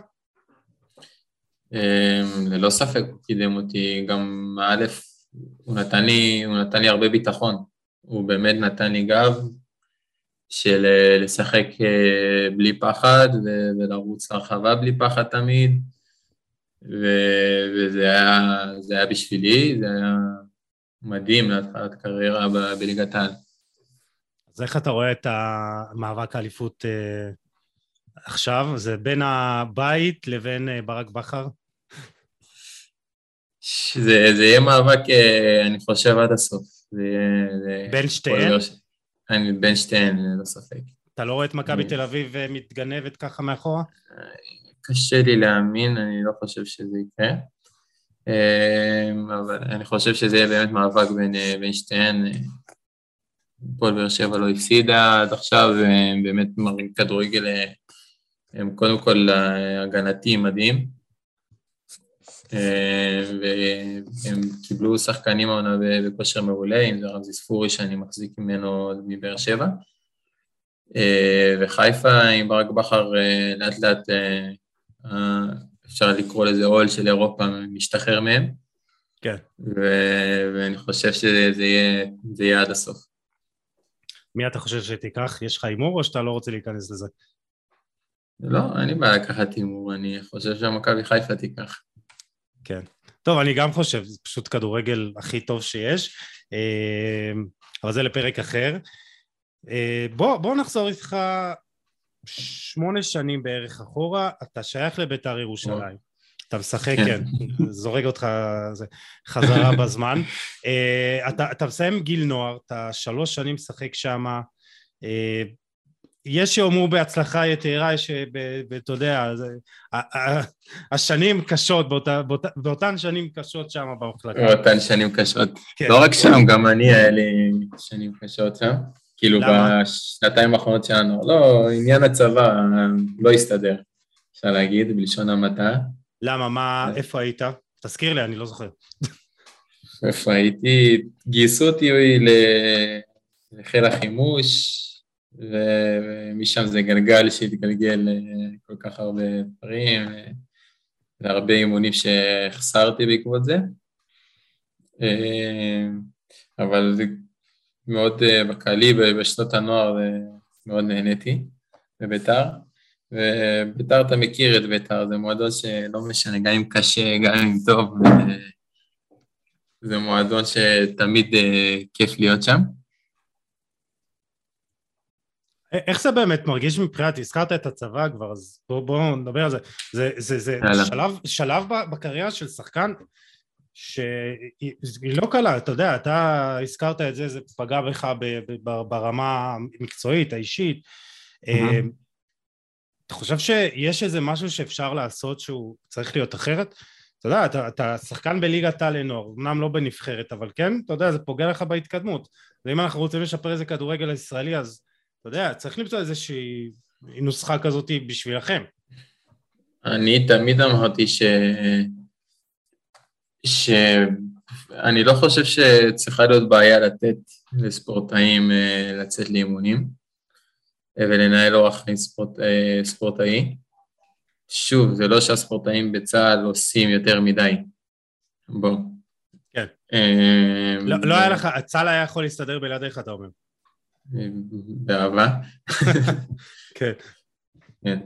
ללא ספק הוא קידם אותי, גם א', הוא נתן לי, הוא נתן לי הרבה ביטחון, הוא באמת נתן לי גב, של אה, לשחק אה, בלי פחד ולרוץ להרחבה בלי פחד תמיד, וזה היה, היה בשבילי, זה היה מדהים להתחלת קריירה בליגת העל. אז איך אתה רואה את המאבק האליפות אה, עכשיו? זה בין הבית לבין ברק בכר? זה, זה יהיה מאבק, אני חושב, עד הסוף. זה, זה בין שתיהן? אני בין שתיהן, ללא ספק. אתה לא רואה את מכבי תל אביב אה, מתגנבת ככה מאחורה? קשה לי להאמין, אני לא חושב שזה יקרה. אה, אבל אני חושב שזה יהיה באמת מאבק בין, אה, בין שתיהן. הפועל באר שבע לא הפסידה עד עכשיו, באמת מראים כדורגל, הם קודם כל הגנתי מדהים. אה, והם קיבלו שחקנים העונה בכושר מעולה, אם זה רמזי ספורי שאני מחזיק ממנו מבאר שבע. אה, וחיפה עם ברק בכר אה, לאט לאט אפשר לקרוא לזה עול של אירופה משתחרר מהם. כן. ו- ואני חושב שזה יהיה, יהיה עד הסוף. מי אתה חושב שתיקח? יש לך הימור או שאתה לא רוצה להיכנס לזה? לא, אין לי בעיה לקחת הימור, אני חושב שמכבי חיפה תיקח. כן. טוב, אני גם חושב, זה פשוט כדורגל הכי טוב שיש, אה, אבל זה לפרק אחר. אה, בוא, בוא נחזור איתך שמונה שנים בערך אחורה, אתה שייך לביתר ירושלים. אתה משחק, כן, זורק אותך חזרה בזמן. אה, אתה, אתה מסיים גיל נוער, אתה שלוש שנים משחק שם, יש שיאמרו בהצלחה יתרה, יש, אתה יודע, השנים קשות, באותן שנים קשות שם במחלקה. באותן שנים קשות. כן. לא רק שם, גם אני, היה לי שנים קשות שם. כאילו למה? בשנתיים האחרונות שלנו, לא, עניין הצבא לא הסתדר, אפשר להגיד, בלשון המעטה. למה, מה. איפה היית? תזכיר לי, אני לא זוכר. איפה הייתי? גייסו אותי לחיל החימוש, ומשם זה גלגל שהתגלגל לכל כך הרבה דברים, והרבה אימונים שהחסרתי בעקבות זה. אה, אבל זה מאוד אה, בקהלי, בשנות הנוער אה, מאוד נהניתי בביתר. וביתר, אתה מכיר את ביתר, זה מועדון שלא משנה, גם אם קשה, גם אם טוב, אה, זה מועדון שתמיד אה, כיף להיות שם. איך זה באמת מרגיש מבחינת, הזכרת את הצבא כבר, אז בואו בוא נדבר על זה. זה, זה, זה. שלב, שלב בקריירה של שחקן שהיא היא לא קלה, אתה יודע, אתה הזכרת את זה, זה פגע בך ברמה המקצועית, האישית. אה, אתה חושב שיש איזה משהו שאפשר לעשות שהוא צריך להיות אחרת? אתה יודע, אתה, אתה שחקן בליגת העל לנוער, אמנם לא בנבחרת, אבל כן, אתה יודע, זה פוגע לך בהתקדמות. ואם אנחנו רוצים לשפר איזה כדורגל הישראלי, אז אתה יודע, צריך למצוא איזושהי נוסחה כזאת בשבילכם. אני תמיד אמרתי ש... שאני לא חושב שצריכה להיות בעיה לתת לספורטאים אה, לצאת לאימונים אה, ולנהל אורח חיים ספורט, אה, ספורטאי. שוב, זה לא שהספורטאים בצה"ל עושים יותר מדי. בוא. כן. לא, לא היה לך, צה"ל היה יכול להסתדר בלעדיך, אתה אומר. באהבה. כן. כן.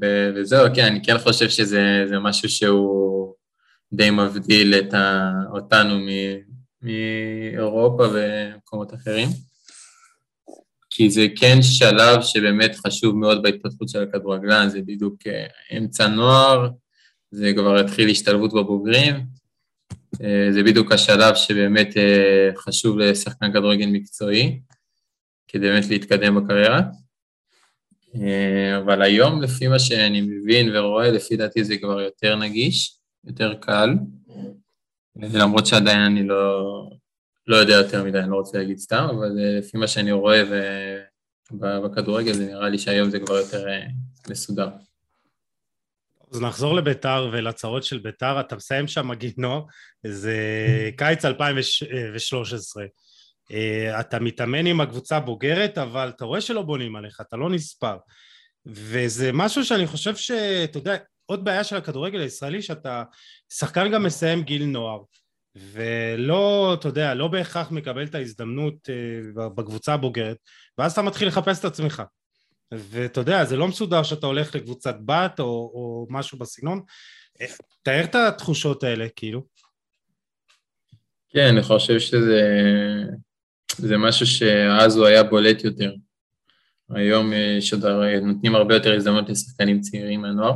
ו- וזהו, כן, אני כן חושב שזה זה משהו שהוא די מבדיל את ה, אותנו מ- מאירופה ומקומות אחרים. כי זה כן שלב שבאמת חשוב מאוד בהתפתחות של הכדורגלן, זה בדיוק אה, אמצע נוער, זה כבר התחיל השתלבות בבוגרים, זה בדיוק השלב שבאמת אה, חשוב לשחקן כדורגל מקצועי, כדי באמת להתקדם בקריירה. אה, אבל היום, לפי מה שאני מבין ורואה, לפי דעתי זה כבר יותר נגיש, יותר קל, למרות שעדיין אני לא, לא יודע יותר מדי, אני לא רוצה להגיד סתם, אבל אה, לפי מה שאני רואה ו- בכדורגל, זה נראה לי שהיום זה כבר יותר אה, מסודר. אז נחזור לביתר ולצרות של ביתר, אתה מסיים שם גינו, זה קיץ 2013. אה, אתה מתאמן עם הקבוצה הבוגרת, אבל אתה רואה שלא בונים עליך, אתה לא נספר. וזה משהו שאני חושב שאתה יודע, עוד בעיה של הכדורגל הישראלי, שאתה שחקן גם מסיים גיל נוער, ולא, אתה יודע, לא בהכרח מקבל את ההזדמנות אה, בקבוצה הבוגרת, ואז אתה מתחיל לחפש את עצמך. ואתה יודע, זה לא מסודר שאתה הולך לקבוצת בת או, או משהו בסגנון. אה, תאר את התחושות האלה, כאילו. כן, אני חושב שזה זה משהו שאז הוא היה בולט יותר. היום עוד, הר- נותנים הרבה יותר הזדמנות לשחקנים צעירים מהנוער,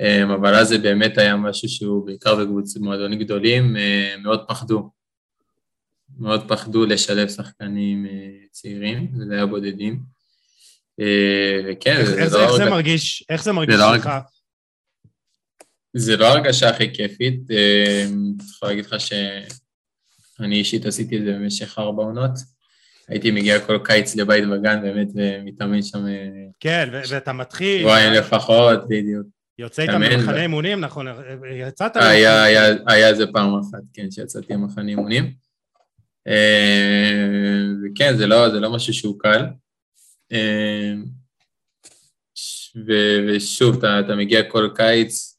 אמ, אבל אז זה באמת היה משהו שהוא בעיקר בקבוצות מועדונים גדולים, אה, מאוד פחדו. מאוד פחדו לשלב שחקנים אה, צעירים, וזה היה בודדים. אה, איך, זה, זה, זה, איך לא זה מרגיש, איך זה מרגיש לא לך? זה לא ההרגשה הכי כיפית. אה, אני יכול להגיד לך שאני אישית עשיתי את זה במשך ארבע עונות. הייתי מגיע כל קיץ לבית בגן באמת ומתאמן שם אה, כן, ואתה מתחיל, שבועיים לפחות, בדיוק. יוצא איתם ו- אימונים, נכון? יצאת... היה, היה, היה איזה פעם אחת, כן, שיצאתי עם מחנה אימונים. אה, וכן, זה לא, זה לא משהו שהוא קל. אה, ו- ושוב, אתה, אתה מגיע כל קיץ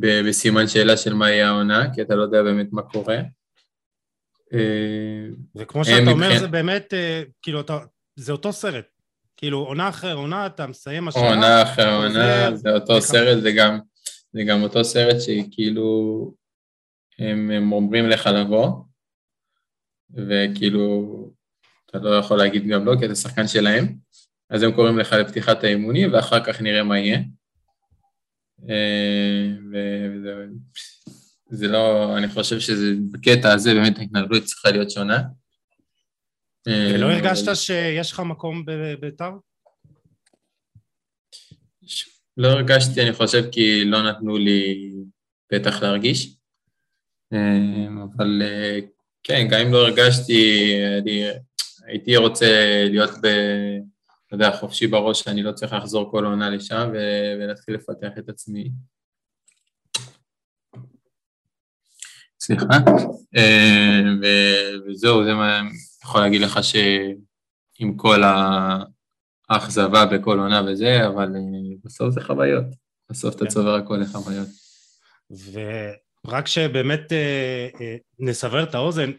ב- בסימן שאלה של מה יהיה העונה, כי אתה לא יודע באמת מה קורה. אה, וכמו שאתה אומר, זה באמת, אה, כאילו, אתה, זה אותו סרט. כאילו, עונה אחרי עונה, אתה מסיים השנה. עונה אחרי עונה, זה אותו. סרט, זה גם, זה גם אותו סרט שכאילו הם, הם אומרים לך לבוא, וכאילו אתה לא יכול להגיד גם לא, כי אתה שחקן שלהם, אז הם קוראים לך לפתיחת האימונים, ואחר כך נראה מה יהיה. אה, וזה זה לא, אני חושב שזה, בקטע הזה באמת ההתנהלות צריכה להיות שונה. ולא אה, הרגשת אבל- שיש לך מקום בביתר? לא הרגשתי, אני חושב, כי לא נתנו לי פתח להרגיש. אה, אבל כן, גם אם לא הרגשתי, לי, הייתי רוצה להיות ב... אתה יודע, חופשי בראש, שאני לא צריך לחזור כל עונה לשם ולהתחיל לפתח את עצמי. סליחה. אה, וזהו, זה מה אני יכול להגיד לך שעם כל האכזבה בכל עונה וזה, אבל אה, בסוף זה חוויות. בסוף אתה כן. צובר הכל לחוויות. ורק שבאמת אה, נסבר את האוזן,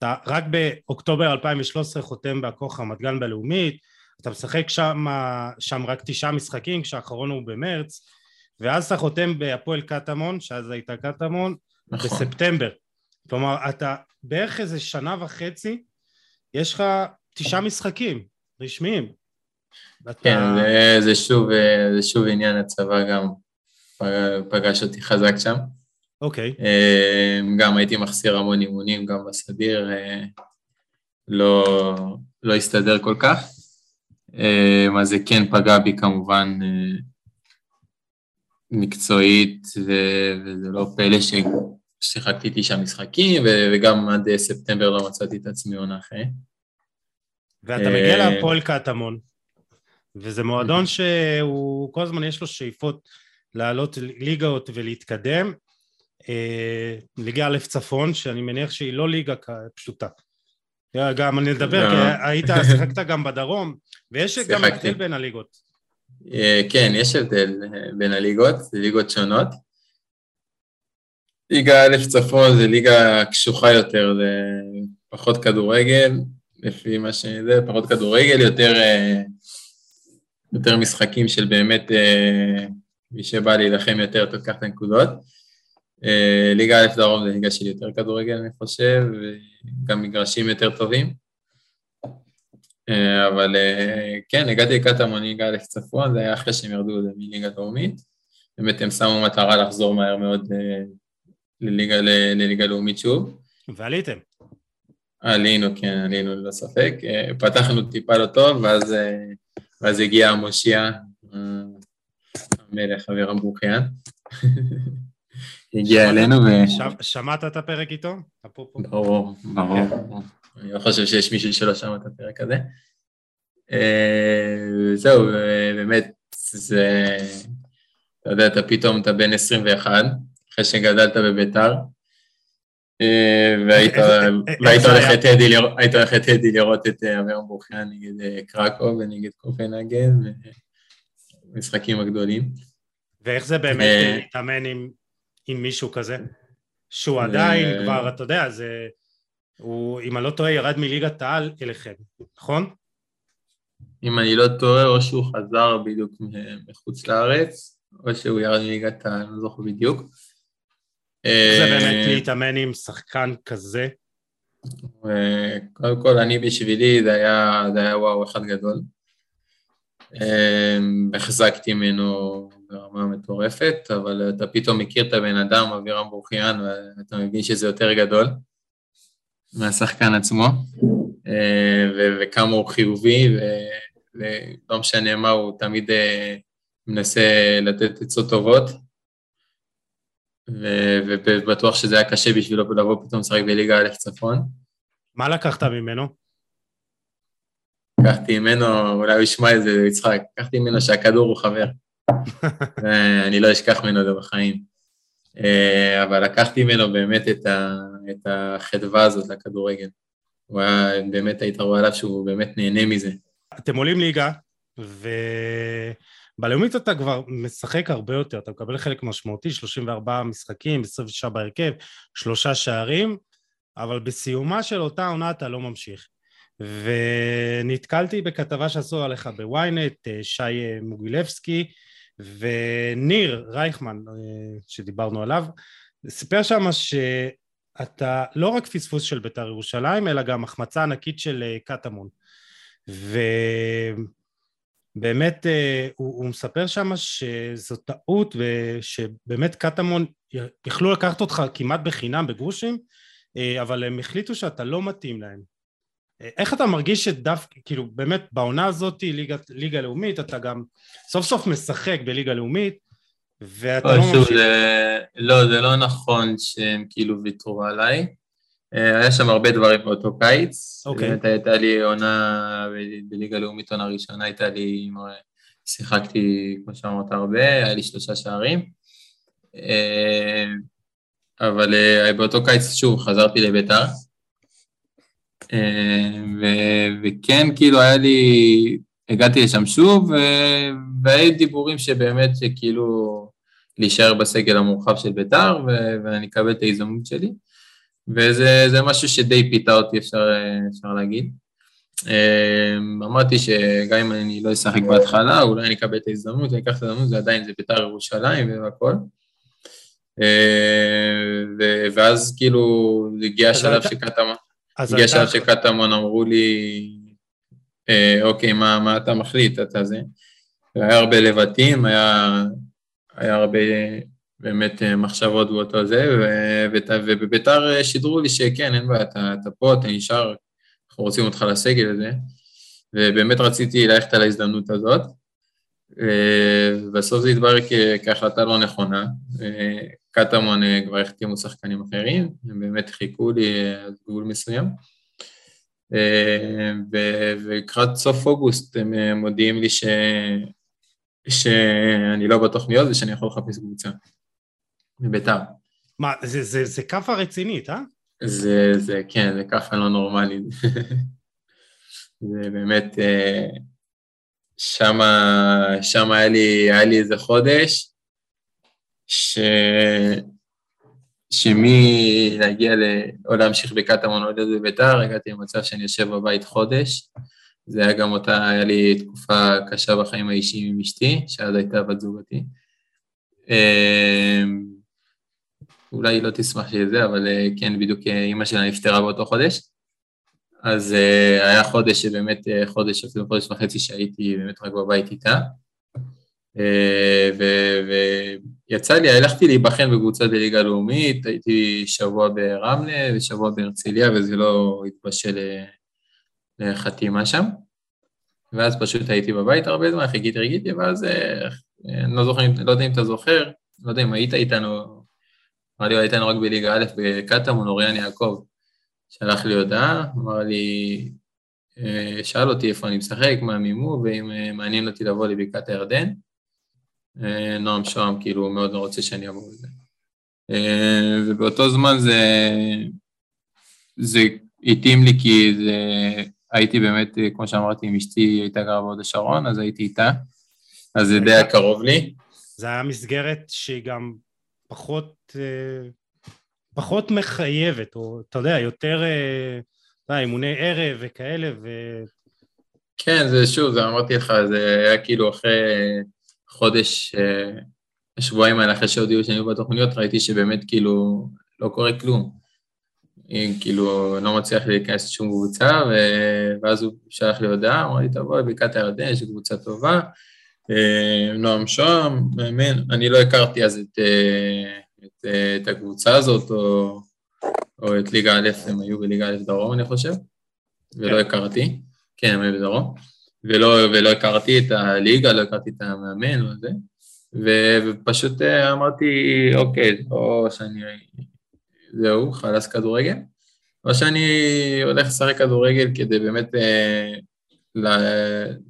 אתה רק באוקטובר 2013 חותם בהכוח רמת גן בלאומית, אתה משחק שם, שם רק תשעה משחקים, כשהאחרון הוא במרץ, ואז אתה חותם בהפועל קטמון, שאז הייתה קטמון, נכון. בספטמבר. כלומר, אתה בערך איזה שנה וחצי, יש לך תשעה משחקים רשמיים. ואתה... כן, זה, זה, שוב, זה שוב עניין הצבא גם פגש אותי חזק שם. אוקיי. אה, גם הייתי מחסיר המון אימונים, גם בסדיר, אה, לא, לא הסתדר כל כך. אה, אז זה כן פגע בי כמובן מקצועית, וזה לא פלא ששיחקתי תשעה משחקים, וגם עד ספטמבר לא מצאתי את עצמי עונה אחרי. ואתה מגיע להפועל קטמון, וזה מועדון שהוא, כל הזמן יש לו שאיפות לעלות ליגות ולהתקדם. אה, ליגה א' צפון, שאני מניח שהיא לא ליגה פשוטה. גם אני אדבר, כי לא. היית, שיחקת גם בדרום, ויש גם הבדל בין הליגות. אה, כן, יש הבדל אה, בין הליגות, זה ליגות שונות. ליגה א' צפון זה ליגה קשוחה יותר, זה פחות כדורגל, לפי מה שזה, פחות כדורגל, יותר, יותר משחקים של באמת מי שבא להילחם יותר תוקח את הנקודות. אה, ליגה א' דרום זה ליגה של יותר כדורגל, אני חושב, וגם מגרשים יותר טובים. אה, אבל אה, כן, הגעתי לקטמון ליגה א' צפון, זה היה אחרי שהם ירדו מליגה דרומית. באמת הם שמו מטרה לחזור מהר מאוד לליגה, לליגה לאומית שוב. ועליתם. עלינו, כן, עלינו ללא ספק. פתחנו טיפה לא טוב, ואז, ואז הגיע המושיע, המלך אבירם ברוכיאן. הגיע אלינו ו... שמעת את הפרק איתו? ברור, ברור. אני לא חושב שיש מישהו שלא שמע את הפרק הזה. אה, זהו, באמת, זה... אתה יודע, אתה פתאום, אתה בן 21, אחרי שגדלת בביתר, אה, והיית הולך את טדי לראות את אה, אבירם ברוכיאן נגד קרקו ונגד קופנהגן, משחקים הגדולים. ואיך זה באמת להתאמן עם עם מישהו כזה, שהוא עדיין כבר, אתה יודע, זה... הוא, אם אני לא טועה, ירד מליגת העל אליכם, נכון? אם אני לא טועה, או שהוא חזר בדיוק מחוץ לארץ, או שהוא ירד מליגת העל, אני לא זוכר בדיוק. זה באמת אה, להתאמן עם שחקן כזה? קודם כל, אני בשבילי, זה היה, זה היה וואו אחד גדול. אה, החזקתי ממנו ברמה מטורפת, אבל אתה פתאום מכיר את הבן אדם, אבירם ברוכיאן, ואתה מבין שזה יותר גדול מהשחקן עצמו, אה, וכמה הוא חיובי, ולא משנה מה, הוא תמיד אה, מנסה לתת עצות טובות, ובטוח שזה היה קשה בשבילו לבוא פתאום לשחק בליגה א' צפון. מה לקחת ממנו? לקחתי ממנו, אולי הוא ישמע את זה, יצחק, לקחתי ממנו שהכדור הוא חבר. אני לא אשכח ממנו זה בחיים. אה, אבל לקחתי ממנו באמת את, ה, את החדווה הזאת לכדורגל. הוא היה, באמת היית רואה עליו שהוא באמת נהנה מזה. אתם עולים ליגה, ובלאומית אתה כבר משחק הרבה יותר, אתה מקבל חלק משמעותי, 34 משחקים, 26 בהרכב, שלושה שערים, אבל בסיומה של אותה עונה אתה לא ממשיך. ונתקלתי בכתבה שעשו עליך בוויינט, אה, שי מוגילבסקי, וניר רייכמן, אה, שדיברנו עליו, סיפר שם שאתה לא רק פספוס של בית"ר ירושלים, אלא גם החמצה ענקית של אה, קטמון. ובאמת אה, הוא, הוא מספר שם שזו טעות ושבאמת קטמון יכלו לקחת אותך כמעט בחינם בגרושים, אבל הם החליטו שאתה לא מתאים להם. איך אתה מרגיש שדווקא, כאילו באמת בעונה הזאת ליגה, ליגה לאומית, אתה גם סוף סוף משחק בליגה לאומית ואתה לא ממשיך... זה, לא, זה לא נכון שהם כאילו ויתרו עליי. אה, היה שם הרבה דברים באותו קיץ. אוקיי. באמת הייתה לי עונה ב- בליגה לאומית, עונה ראשונה הייתה לי, שיחקתי, כמו שאמרת, הרבה, היה לי שלושה שערים. אה, אבל אה, באותו קיץ, שוב, חזרתי לביתר. אה, ו- וכן, כאילו, היה לי, הגעתי לשם שוב, ו- והיו דיבורים שבאמת, כאילו, להישאר בסגל המורחב של ביתר, ו- ואני אקבל את ההזדמנות שלי. וזה זה משהו שדי פיתה אותי, אפשר, אפשר להגיד. אה, אמרתי שגם אם אני לא אשחק בהתחלה, אולי אני אקבל את ההזדמנות, אני אקח את ההזדמנות, זה עדיין זה בית"ר ירושלים והכל. אה, ואז כאילו הגיע השלב אתה- אתה- השלב שקטמון אמרו לי, אה, אוקיי, מה, מה אתה מחליט, אתה זה. והיה הרבה לבטים, היה, היה הרבה באמת אה, מחשבות באותו זה, ובביתר אה, שידרו לי שכן, אין בעיה, אתה, אתה פה, אתה נשאר, אנחנו רוצים אותך לסגל הזה, ובאמת רציתי ללכת על ההזדמנות הזאת. אה, בסוף זה התברר כהחלטה לא נכונה. קטמון אה, כבר החתימו שחקנים אחרים, הם באמת חיכו לי אה, עד גבול מסוים. אה, ולקראת סוף אוגוסט הם מודיעים לי ש... שאני לא בתוכניות ושאני יכול לחפש קבוצה. בביתר. מה, זה- זה זה כאפה רצינית, אה? זה, זה, כן, זה ככה לא נורמלי. זה באמת, שמה, שמה היה לי, היה לי איזה חודש, ש... שמי להגיע ל... או להמשיך בקטמון או להיות בביתר, הגעתי למצב שאני יושב בבית חודש. זה היה גם אותה, היה לי תקופה קשה בחיים האישיים עם אשתי, שאז הייתה בת זוגתי. אה, אולי היא לא תשמח שזה, אבל אה, כן, בדיוק אה, אימא שלה נפטרה באותו חודש. אז אה, היה חודש שבאמת, חודש, אפילו חודש וחצי שהייתי באמת רק בבית איתה. אה, ויצא לי, הלכתי להיבחן בקבוצה בליגה לאומית, הייתי שבוע ברמלה ושבוע בהרצליה, וזה לא התבשל אה, לחתימה שם. ואז פשוט הייתי בבית הרבה זמן, חיכיתי, חיכיתי, ואז, אה, אני לא זוכר, לא יודע אם אתה זוכר, לא יודע אם היית איתנו, אמר לי, היית איתנו רק בליגה א' בקטמון, אוריאן יעקב. שלח לי הודעה, אמר לי, שאל אותי איפה אני משחק, מה המימו, ואם מעניין אותי לבוא לבקעת הירדן. אה, נועם שוהם, כאילו, מאוד לא רוצה שאני אבוא לזה. אה, ובאותו זמן זה, זה התאים לי כי זה, הייתי באמת, אה, כמו שאמרתי, עם אשתי הייתה גרה בהוד השרון, אז הייתי איתה, אז זה די היה קרוב לי. זה היה מסגרת שהיא גם פחות, פחות מחייבת, או אתה יודע, יותר, אה, אימוני ערב וכאלה, ו... כן, זה שוב, זה אמרתי לך, זה היה כאילו אחרי חודש, אה, השבועיים האלה, אחרי שהודיעו שאני בתוכניות, ראיתי שבאמת כאילו לא קורה כלום. אם כאילו לא מצליח להיכנס לשום קבוצה, ואז הוא שלח לי הודעה, אמר לי, תבוא לבקעת הירדן, יש קבוצה טובה. אה, נועם שוהם, מאמן, אני לא הכרתי אז את, אה, את, אה, את הקבוצה הזאת, או, או את ליגה א', הם היו בליגה א' דרום, אני חושב, ולא כן. הכרתי. כן, הם היו בדרום. ולא, ולא הכרתי את הליגה, לא הכרתי את המאמן וזה. ופשוט אה, אמרתי, אוקיי, או שאני... זהו, חלאס כדורגל, או שאני הולך לשחק כדורגל כדי באמת... אה,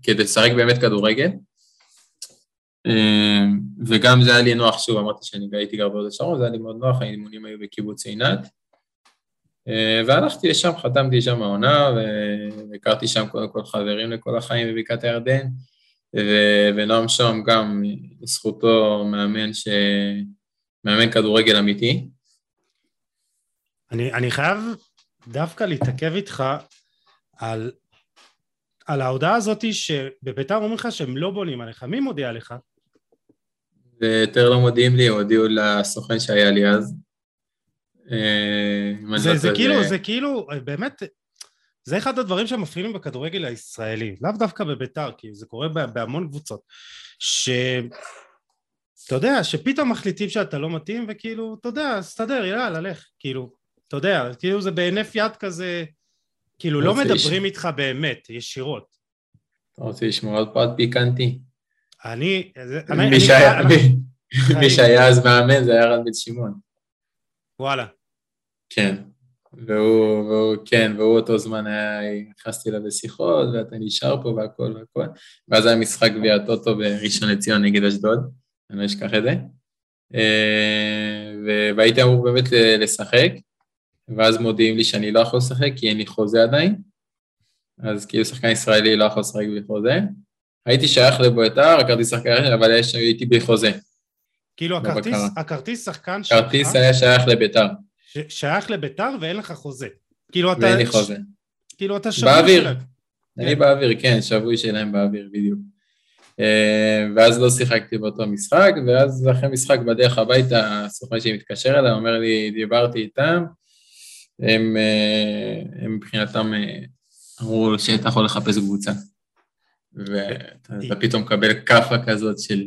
כדי לשחק באמת כדורגל. אה, וגם זה היה לי נוח, שוב, אמרתי שאני הייתי גר בהוד השרון, זה היה לי מאוד נוח, האימונים היו בקיבוץ עינת. אה, והלכתי לשם, חתמתי שם העונה, והכרתי שם קודם כל חברים לכל החיים בבקעת הירדן, ו- ונועם שוהם גם, לזכותו מאמן ש... מאמן כדורגל אמיתי. אני, אני חייב דווקא להתעכב איתך על, על ההודעה הזאת שבביתר אומרים לך שהם לא בונים עליך, מי מודיע לך? ויותר לא מודיעים לי, הודיעו לסוכן שהיה לי אז. אה, זה, לא זה טועה, כאילו, זה כאילו, באמת, זה אחד הדברים שמפריעים בכדורגל הישראלי, לאו דווקא בביתר, כי זה קורה בה- בהמון קבוצות, ש... אתה יודע, שפתאום מחליטים שאתה לא מתאים, וכאילו, אתה יודע, אז תסתדר, יאללה, לך, כאילו, אתה יודע, כאילו זה בהינף יד כזה, כאילו, לא מדברים איתך באמת, ישירות. אתה רוצה לשמוע עוד פרט פיקנטי? אני, זה- מי שהיה אז מאמן זה היה רן בן שמעון. וואלה, כן. והוא, והוא, כן, והוא אותו זמן היה, נכנסתי אליו לשיחות, ואתה נשאר פה והכל והכל. ואז היה משחק גביע הטוטו בראשון לציון נגד אשדוד, אני לא אשכח את זה. אה, והייתי אמור באמת לשחק, ואז מודיעים לי שאני לא יכול לשחק כי אין לי חוזה עדיין, אז כאילו שחקן ישראלי לא יכול לשחק בלי חוזה. הייתי שייך לבית"ר, הכרטיס שחקן, אבל הייתי בלי חוזה. כאילו הכרטיס, הכרטיס שחקן שלך... הכרטיס היה שייך לבית"ר. שייך לביתר ואין לך חוזה. כאילו אתה... ואין לי חוזה. כאילו אתה שבוי באוויר. שלהם. אני כן. באוויר, כן, שבוי שלהם באוויר, בדיוק. אה, ואז לא שיחקתי באותו משחק, ואז אחרי משחק בדרך הביתה, הסוכן שלי מתקשר אליי, אומר לי, דיברתי איתם, הם, אה, הם מבחינתם אה, אמרו שאתה יכול לחפש קבוצה. ואתה פתאום מקבל כאפה כזאת של,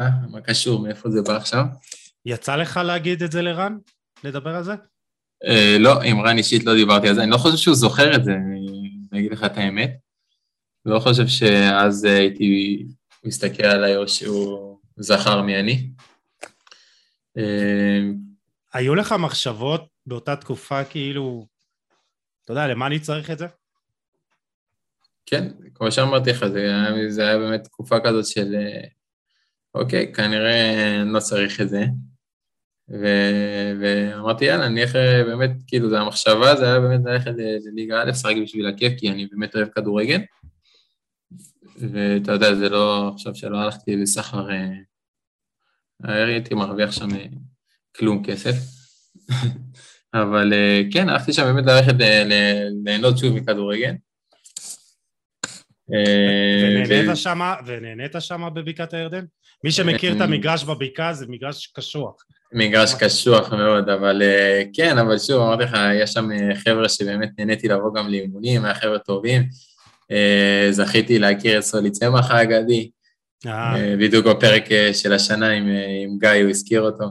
אה, מה קשור, מאיפה זה בא עכשיו? יצא לך להגיד את זה לרן? לדבר על זה? Uh, לא, עם רן אישית לא דיברתי על זה, אני לא חושב שהוא זוכר את זה, אני אגיד לך את האמת. לא חושב שאז הייתי מסתכל עליי או שהוא זכר מי אני. Uh, היו לך מחשבות באותה תקופה כאילו, אתה יודע, למה אני צריך את זה? כן, כמו שאמרתי לך, זה היה, זה היה באמת תקופה כזאת של אה, אוקיי, כנראה אני לא צריך את זה. ו... ואמרתי, יאללה, אני איך באמת, כאילו, זה המחשבה, זה היה באמת ללכת לליגה א', לשחק בשביל הכיף, כי אני באמת אוהב כדורגל. ואתה יודע, זה לא, עכשיו שלא הלכתי לסחר, אה, הייתי מרוויח שם אה, כלום כסף. אבל אה, כן, הלכתי שם באמת ללכת ליהנות שוב מכדורגל. ונהנית שמה בבקעת הירדן? מי שמכיר את המגרש בבקעה זה מגרש קשוח. מגרש קשוח מאוד, אבל אה, כן, אבל שוב, אמרתי לך, יש שם אה, חבר'ה שבאמת נהניתי לבוא גם לאימונים, היה חבר'ה טובים. אה, זכיתי להכיר את סולי צמח האגדי, בדיוק בפרק של השנה עם, עם גיא, הוא הזכיר אותו.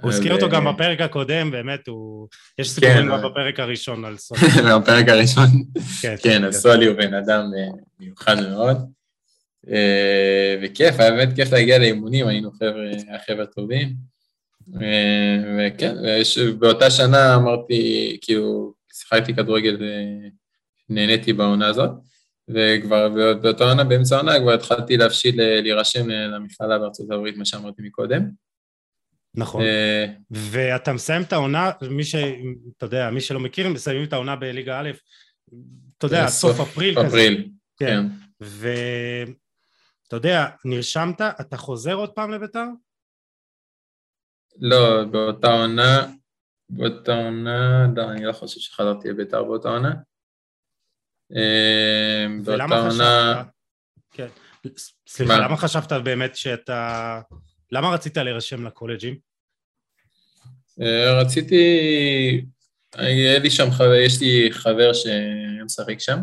הוא הזכיר אותו גם בפרק הקודם, באמת, הוא... יש סיפורים כן, גם בפרק הראשון על סולי. בפרק הראשון, כן, כן, אז סולי הוא בן אדם מיוחד מאוד. וכיף, היה באמת כיף להגיע לאימונים, היינו חבר'ה טובים. וכן, באותה שנה אמרתי, כאילו, שיחקתי כדורגל ונהניתי בעונה הזאת, וכבר באותה עונה, באמצע העונה, כבר התחלתי להפשיל להירשם למכללה בארצות הברית, מה שאמרתי מקודם. נכון, אה, ואתה מסיים את העונה, מי ש... אתה יודע, מי שלא מכיר, מסיימים את העונה בליגה א', אתה יודע, סוף אפריל כזה. אפריל, כן. ואתה יודע, נרשמת, אתה חוזר עוד פעם לביתר? לא, באותה עונה, באותה עונה, לא, אני לא חושב שחזרתי לביתר באותה עונה. אה, באותה עונה... כן. סליחה, למה חשבת באמת שאתה... למה רצית להירשם לקולג'ים? אה, רציתי... היה לי שם חבר, יש לי חבר שמשחק שם.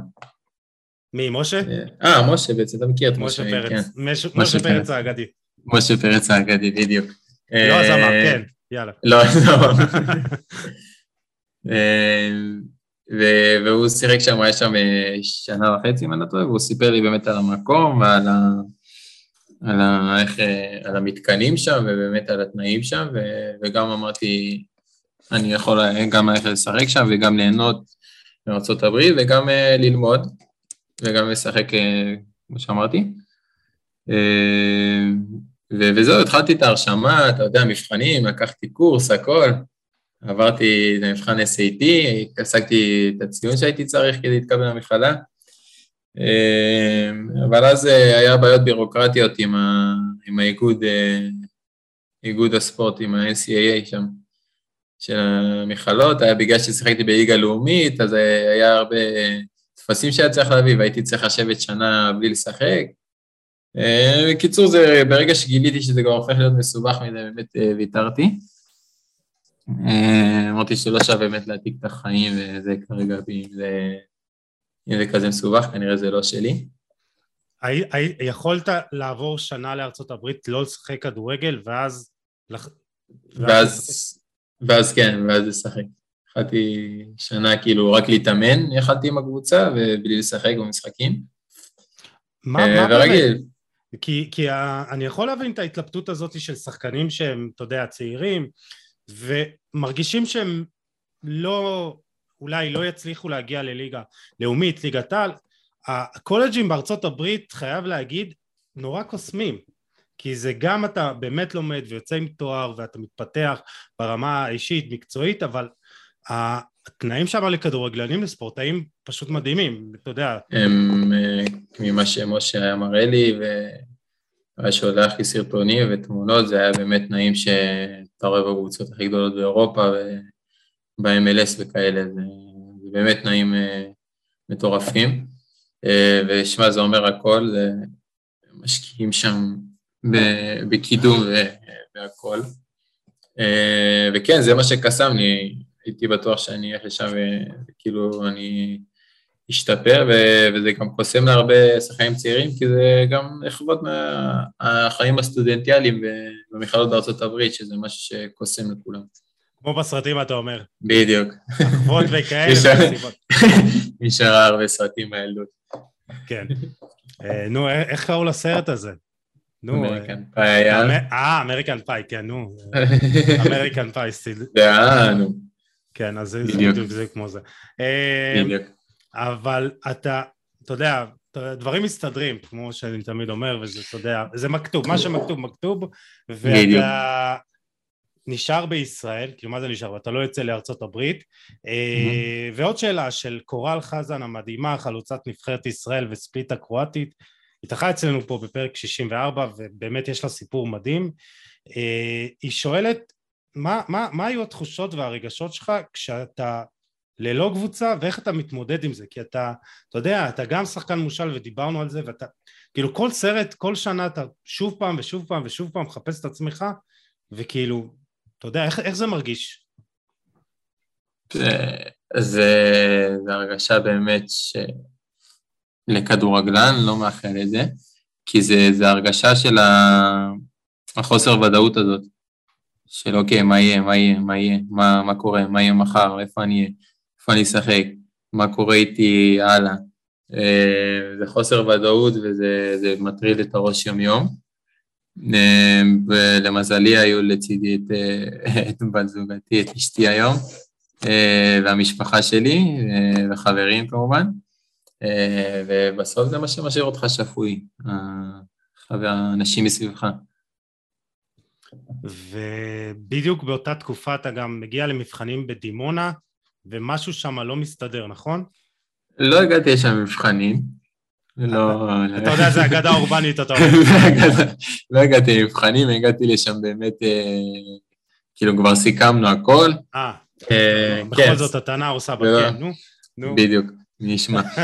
מי, משה? אה, משה בעצם, אתה מכיר את משה, משה פרץ. כן. משה פרץ האגדי. משה פרץ האגדי, בדיוק. לא הזמר, אה, כן, יאללה. לא, לא. אה, והוא שיחק שם, הוא היה שם אה, שנה וחצי, אם אני לא טועה, והוא סיפר לי באמת על המקום ועל ה... על, ה, איך, על המתקנים שם ובאמת על התנאים שם, ו, וגם אמרתי, אני יכול גם ללכת לשחק שם וגם ליהנות מארה"ב וגם ללמוד וגם לשחק, כמו שאמרתי. וזהו, התחלתי את ההרשמה, אתה יודע, מבחנים, לקחתי קורס, הכל. עברתי את המבחן SAT, השגתי את הציון שהייתי צריך כדי להתקבל למכללה. אמ, אבל אז אה, היה בעיות בירוקרטיות עם, ה, עם האיגוד, אה, איגוד הספורט, עם ה-NCAA שם, של המכללות, היה בגלל ששיחקתי בליגה לאומית, אז היה הרבה טפסים שהיה צריך להביא, והייתי צריך לשבת שנה בלי לשחק, אה, בקיצור, זה ברגע שגיליתי שזה כבר הופך להיות מסובך מדי, באמת אה, ויתרתי. אה, אמרתי שלא שווה באמת להעתיק את החיים, וזה כרגע, אם זה, אם זה כזה מסובך, כנראה זה לא שלי. יכולת לעבור שנה לארצות הברית, לא לשחק כדורגל, ואז... ואז, ואז כן, ואז לשחק. יכלתי שנה כאילו רק להתאמן, יכלתי עם הקבוצה, ובלי לשחק במשחקים. מה, מה באמת? כי, כי ה, אני יכול להבין את ההתלבטות הזאת של שחקנים שהם, אתה יודע, צעירים, ומרגישים שהם לא, אולי לא יצליחו להגיע לליגה לאומית, ליגת העל, הקולג'ים בארצות הברית, חייב להגיד, נורא קוסמים. כי זה גם אתה באמת לומד ויוצא עם תואר ואתה מתפתח ברמה האישית, מקצועית, אבל התנאים שם לכדורגלנים לספורטאים פשוט מדהימים, אתה יודע. הם, אה, ממה שמשה היה מראה לי, והיה שולח לי סרטונים ותמונות, זה היה באמת תנאים שאתה רואה בקבוצות הכי גדולות באירופה וב-MLS וכאלה, זה, זה באמת תנאים אה, מטורפים. אה, ושמע, זה אומר הכל, משקיעים שם בקידום והכל. וכן, זה מה שקסם לי, הייתי בטוח שאני אלך לשם וכאילו אני אשתפר, וזה גם קוסם להרבה שחקנים צעירים, כי זה גם לכבוד מהחיים הסטודנטיאליים במכללות בארצות הברית, שזה משהו שקוסם לכולם. כמו בסרטים אתה אומר. בדיוק. אחוות וכאלה ומסיבות. שראה הרבה סרטים מהילדות. כן. אה, נו, איך קראו לסרט הזה? נו. American Pie היה. אה, American Pie, כן, נו. American Pie סטיל. אה, נו. כן, אז זה בדיוק זה כמו זה. אה, בדיוק. אבל אתה, אתה יודע, דברים מסתדרים, כמו שאני תמיד אומר, וזה, אתה יודע, זה מכתוב, מה שמכתוב מכתוב, ואתה נשאר בישראל, כאילו מה זה נשאר? ואתה לא יוצא לארצות הברית. Mm-hmm. ועוד שאלה של קורל חזן המדהימה, חלוצת נבחרת ישראל וספליט הקרואטית, התארחה אצלנו פה בפרק 64, ובאמת יש לה סיפור מדהים. אה, היא שואלת מה, מה, מה היו התחושות והרגשות שלך כשאתה ללא קבוצה ואיך אתה מתמודד עם זה כי אתה, אתה יודע, אתה גם שחקן מושל ודיברנו על זה ואתה, כאילו כל סרט, כל שנה אתה שוב פעם ושוב פעם ושוב פעם מחפש את עצמך וכאילו, אתה יודע, איך, איך זה מרגיש? זה, זה, זה הרגשה באמת שלכדורגלן לא מאחל את זה, כי זה, זה הרגשה של החוסר ודאות הזאת. של אוקיי, מה יהיה, מה יהיה, מה יהיה, מה, מה קורה, מה יהיה מחר, איפה אני אהיה, איפה אני אשחק, מה קורה איתי הלאה. אה, זה חוסר ודאות וזה מטריד את הראש יום-יום. אה, ולמזלי היו לצידי את, אה, את בת זוגתי, את אשתי היום, והמשפחה שלי, וחברים כמובן, ובסוף זה מה שמשאיר אותך שפוי, האנשים מסביבך. ובדיוק באותה תקופה אתה גם מגיע למבחנים בדימונה, ומשהו שם לא מסתדר, נכון? לא הגעתי לשם מבחנים. לא... אתה יודע, זה אגדה אורבנית, אתה אומר. לא הגעתי למבחנים, הגעתי לשם באמת, אה, כאילו כבר סיכמנו הכל. אה, אה בכל כן. זאת הטענה עושה בקן, נו. בדיוק, מי ישמע.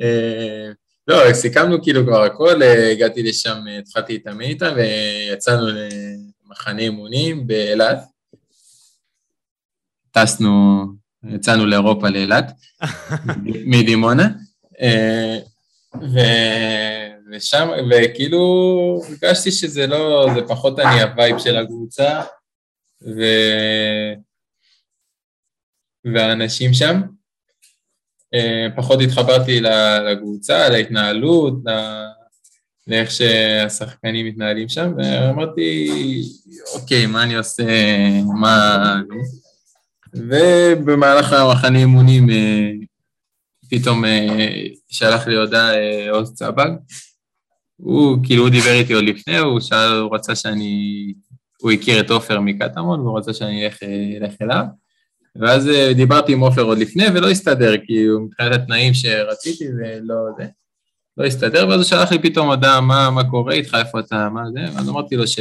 אה, לא, סיכמנו כאילו כבר הכל, אה, הגעתי לשם, אה, התחלתי להתאמן איתם ויצאנו למחנה אימונים באילת. טסנו, יצאנו לאירופה לאילת, מדימונה, אה, ו... ושם, וכאילו הרגשתי שזה לא, זה פחות אני ה vibe של הקבוצה, ו... והאנשים שם. אה, פחות התחברתי לקבוצה, להתנהלות, לאיך שהשחקנים מתנהלים שם, ואמרתי, אוקיי, מה אני עושה, מה... ובמהלך המחנה אימונים אה, פתאום אה, שלח לי הודעה עוז צבג. הוא, כאילו, הוא דיבר איתי עוד לפני, הוא שאל, הוא רצה שאני, הוא הכיר את עופר מקטמון, והוא רצה שאני אלך אליו. ואז אה, דיברתי עם עופר עוד לפני ולא הסתדר, כי הוא מבחינת התנאים שרציתי ולא זה, לא הסתדר, ואז הוא שלח לי פתאום הודעה, מה, מה קורה איתך, איפה אתה, מה זה, ואז אמרתי לו ש...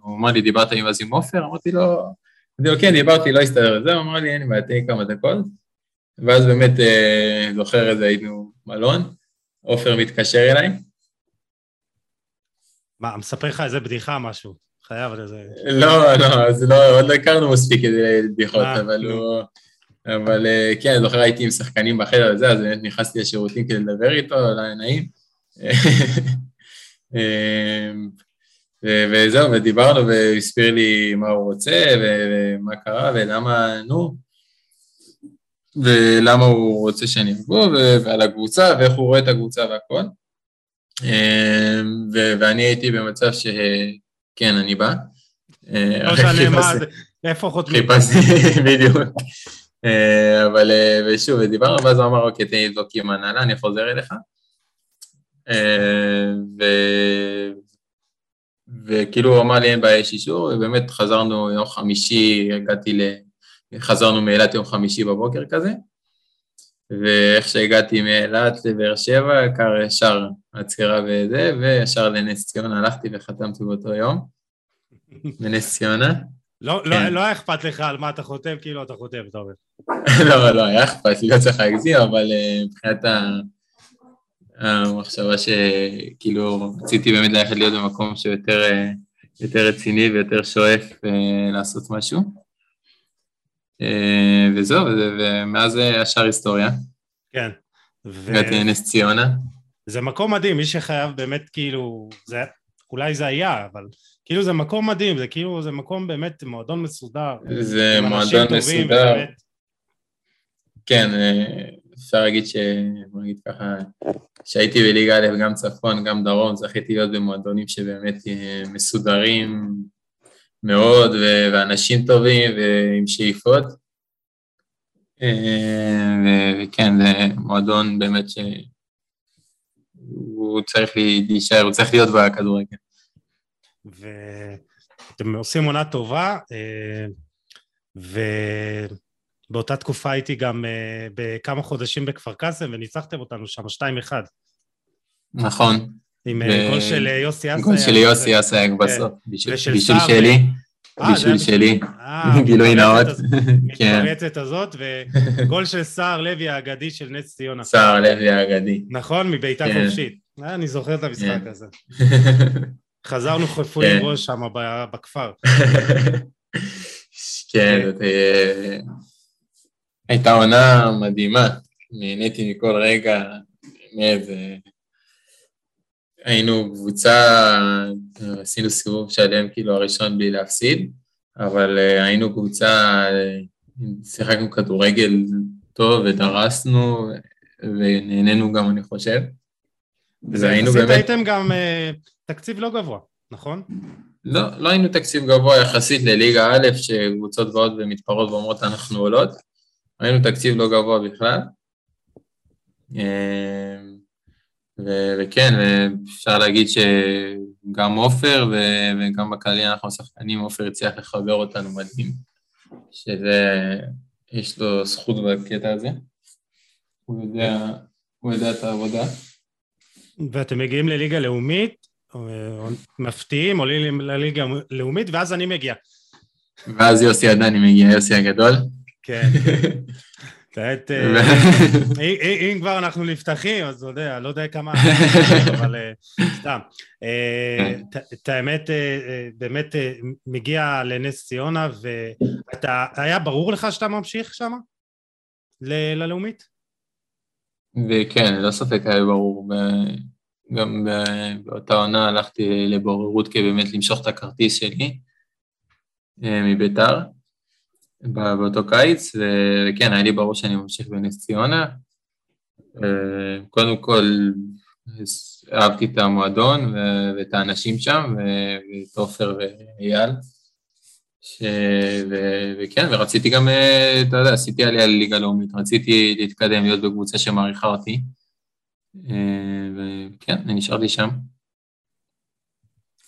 הוא אמר לי, דיברת עם אז עם עופר? אמרתי לו, אמרתי לו, כן, דיברתי, לא הסתדר את זה, הוא אמר לי, אין לי בעיה, תן לי כמה דקות, ואז באמת, אה, זוכר איזה היינו מלון, עופר מתקשר אליי. מה, מספר לך איזה בדיחה, משהו. חייב לזה. לא, לא, אז לא, עוד לא הכרנו מספיק בדיחות, אה, אבל הוא... אבל אה, כן, אני זוכר הייתי עם שחקנים בחדר וזה, אז באמת נכנסתי לשירותים כדי לדבר איתו, לא היה נעים. אמ, וזהו, ודיברנו והוא הסביר לי מה הוא רוצה ומה קרה ולמה, נו, ולמה הוא רוצה שאני אבוא, ועל הקבוצה, ואיך הוא רואה את הקבוצה והכל. אמ, ואני הייתי במצב ש... כן, אני בא. לא משנה מה, איפה חותמים? חיפשתי, בדיוק. אה, אבל, אה, ושוב, דיברנו, ואז הוא אמר, אוקיי, תן לי לבדוק עם הנהלה, אני חוזר אליך. אה, ו... וכאילו הוא אמר לי, אין בעיה, יש אישור, ובאמת חזרנו יום חמישי, הגעתי ל... חזרנו מאילת יום חמישי בבוקר כזה, ואיך שהגעתי מאילת לבאר שבע, קר ישר עצירה וזה, וישר לנס ציונה הלכתי וחתמתי באותו יום, בנס ציונה. לא, לא, לא היה אכפת לך על מה אתה חותם, כאילו אתה חותם, אתה אומר. לא, לא, היה אכפת לי, לא צריך להגזים, אבל uh, מבחינת המחשבה שכאילו רציתי באמת ללכת להיות במקום שיותר uh, יותר רציני ויותר שואף uh, לעשות משהו. Uh, וזהו, ומאז השאר היסטוריה. כן. הגעתי לנס ציונה. זה מקום מדהים, מי שחייב באמת כאילו, זה, אולי זה היה, אבל כאילו זה מקום מדהים, זה כאילו, זה מקום באמת מועדון מסודר. זה מועדון מסודר. ובאמת... כן, אה, אפשר להגיד ש... בוא נגיד ככה, שהייתי בליגה א', גם צפון, גם דרום, זכיתי להיות במועדונים שבאמת אה, מסודרים מאוד, ואנשים טובים ועם שאיפות. אה, וכן, זה מועדון באמת שהוא צריך להישאר, הוא צריך להיות בכדורגל. ואתם עושים עונה טובה, ובאותה תקופה הייתי גם אה, בכמה חודשים בכפר קאסם וניצחתם אותנו שם 2-1. נכון. עם אה, גול של אה, יוסי אסייג. גול של יוסי אסייג כן. בסוף, בישול שלי. בישול שלי, גילוי נאות. כן. מתפרצת הזאת, וגול של סער לוי האגדי של נס ציונה. סער לוי האגדי. נכון, מבעיטה כן. חופשית. אני זוכר את המשחק הזה. חזרנו חפויים כן. ראש שם בכפר. כן, זאת אה, הייתה עונה מדהימה, נהניתי מכל רגע, באמת, היינו קבוצה, עשינו סיבוב שלם כאילו הראשון בלי להפסיד, אבל אה, היינו קבוצה, שיחקנו כדורגל טוב ודרסנו ונהנינו גם אני חושב. והיינו באמת... הייתם גם אה, תקציב לא גבוה, נכון? לא, לא היינו תקציב גבוה יחסית לליגה א', שקבוצות באות ומתפרעות ואומרות אנחנו עולות, היינו תקציב לא גבוה בכלל. ו- וכן, אפשר להגיד שגם עופר ו- וגם בכללי אנחנו שחקנים, עופר הצליח לחבר אותנו מדהים, שזה, יש לו זכות בקטע הזה, הוא יודע, הוא יודע את העבודה. ואתם מגיעים לליגה לאומית, מפתיעים, עולים לליגה לאומית, ואז אני מגיע. ואז יוסי עדני מגיע, יוסי הגדול. כן. כעת, אה, אם כבר אנחנו נפתחים, אז אתה יודע, לא יודע כמה, אבל אה, סתם. אה, את האמת, באמת מגיע לנס ציונה, ואתה, היה ברור לך שאתה ממשיך שם? ללאומית? וכן, ללא ספק היה ברור. גם באותה עונה הלכתי לבוררות כדי באמת למשוך את הכרטיס שלי מביתר. באותו קיץ, וכן, היה לי ברור שאני ממשיך בנס ציונה. קודם כל, אהבתי את המועדון ואת האנשים שם, ואת עופר ואייל. ש... ו... וכן, ורציתי גם, אתה יודע, עשיתי עלייה לליגה לאומית, רציתי להתקדם, להיות בקבוצה שמעריכה אותי. וכן, אני נשארתי שם.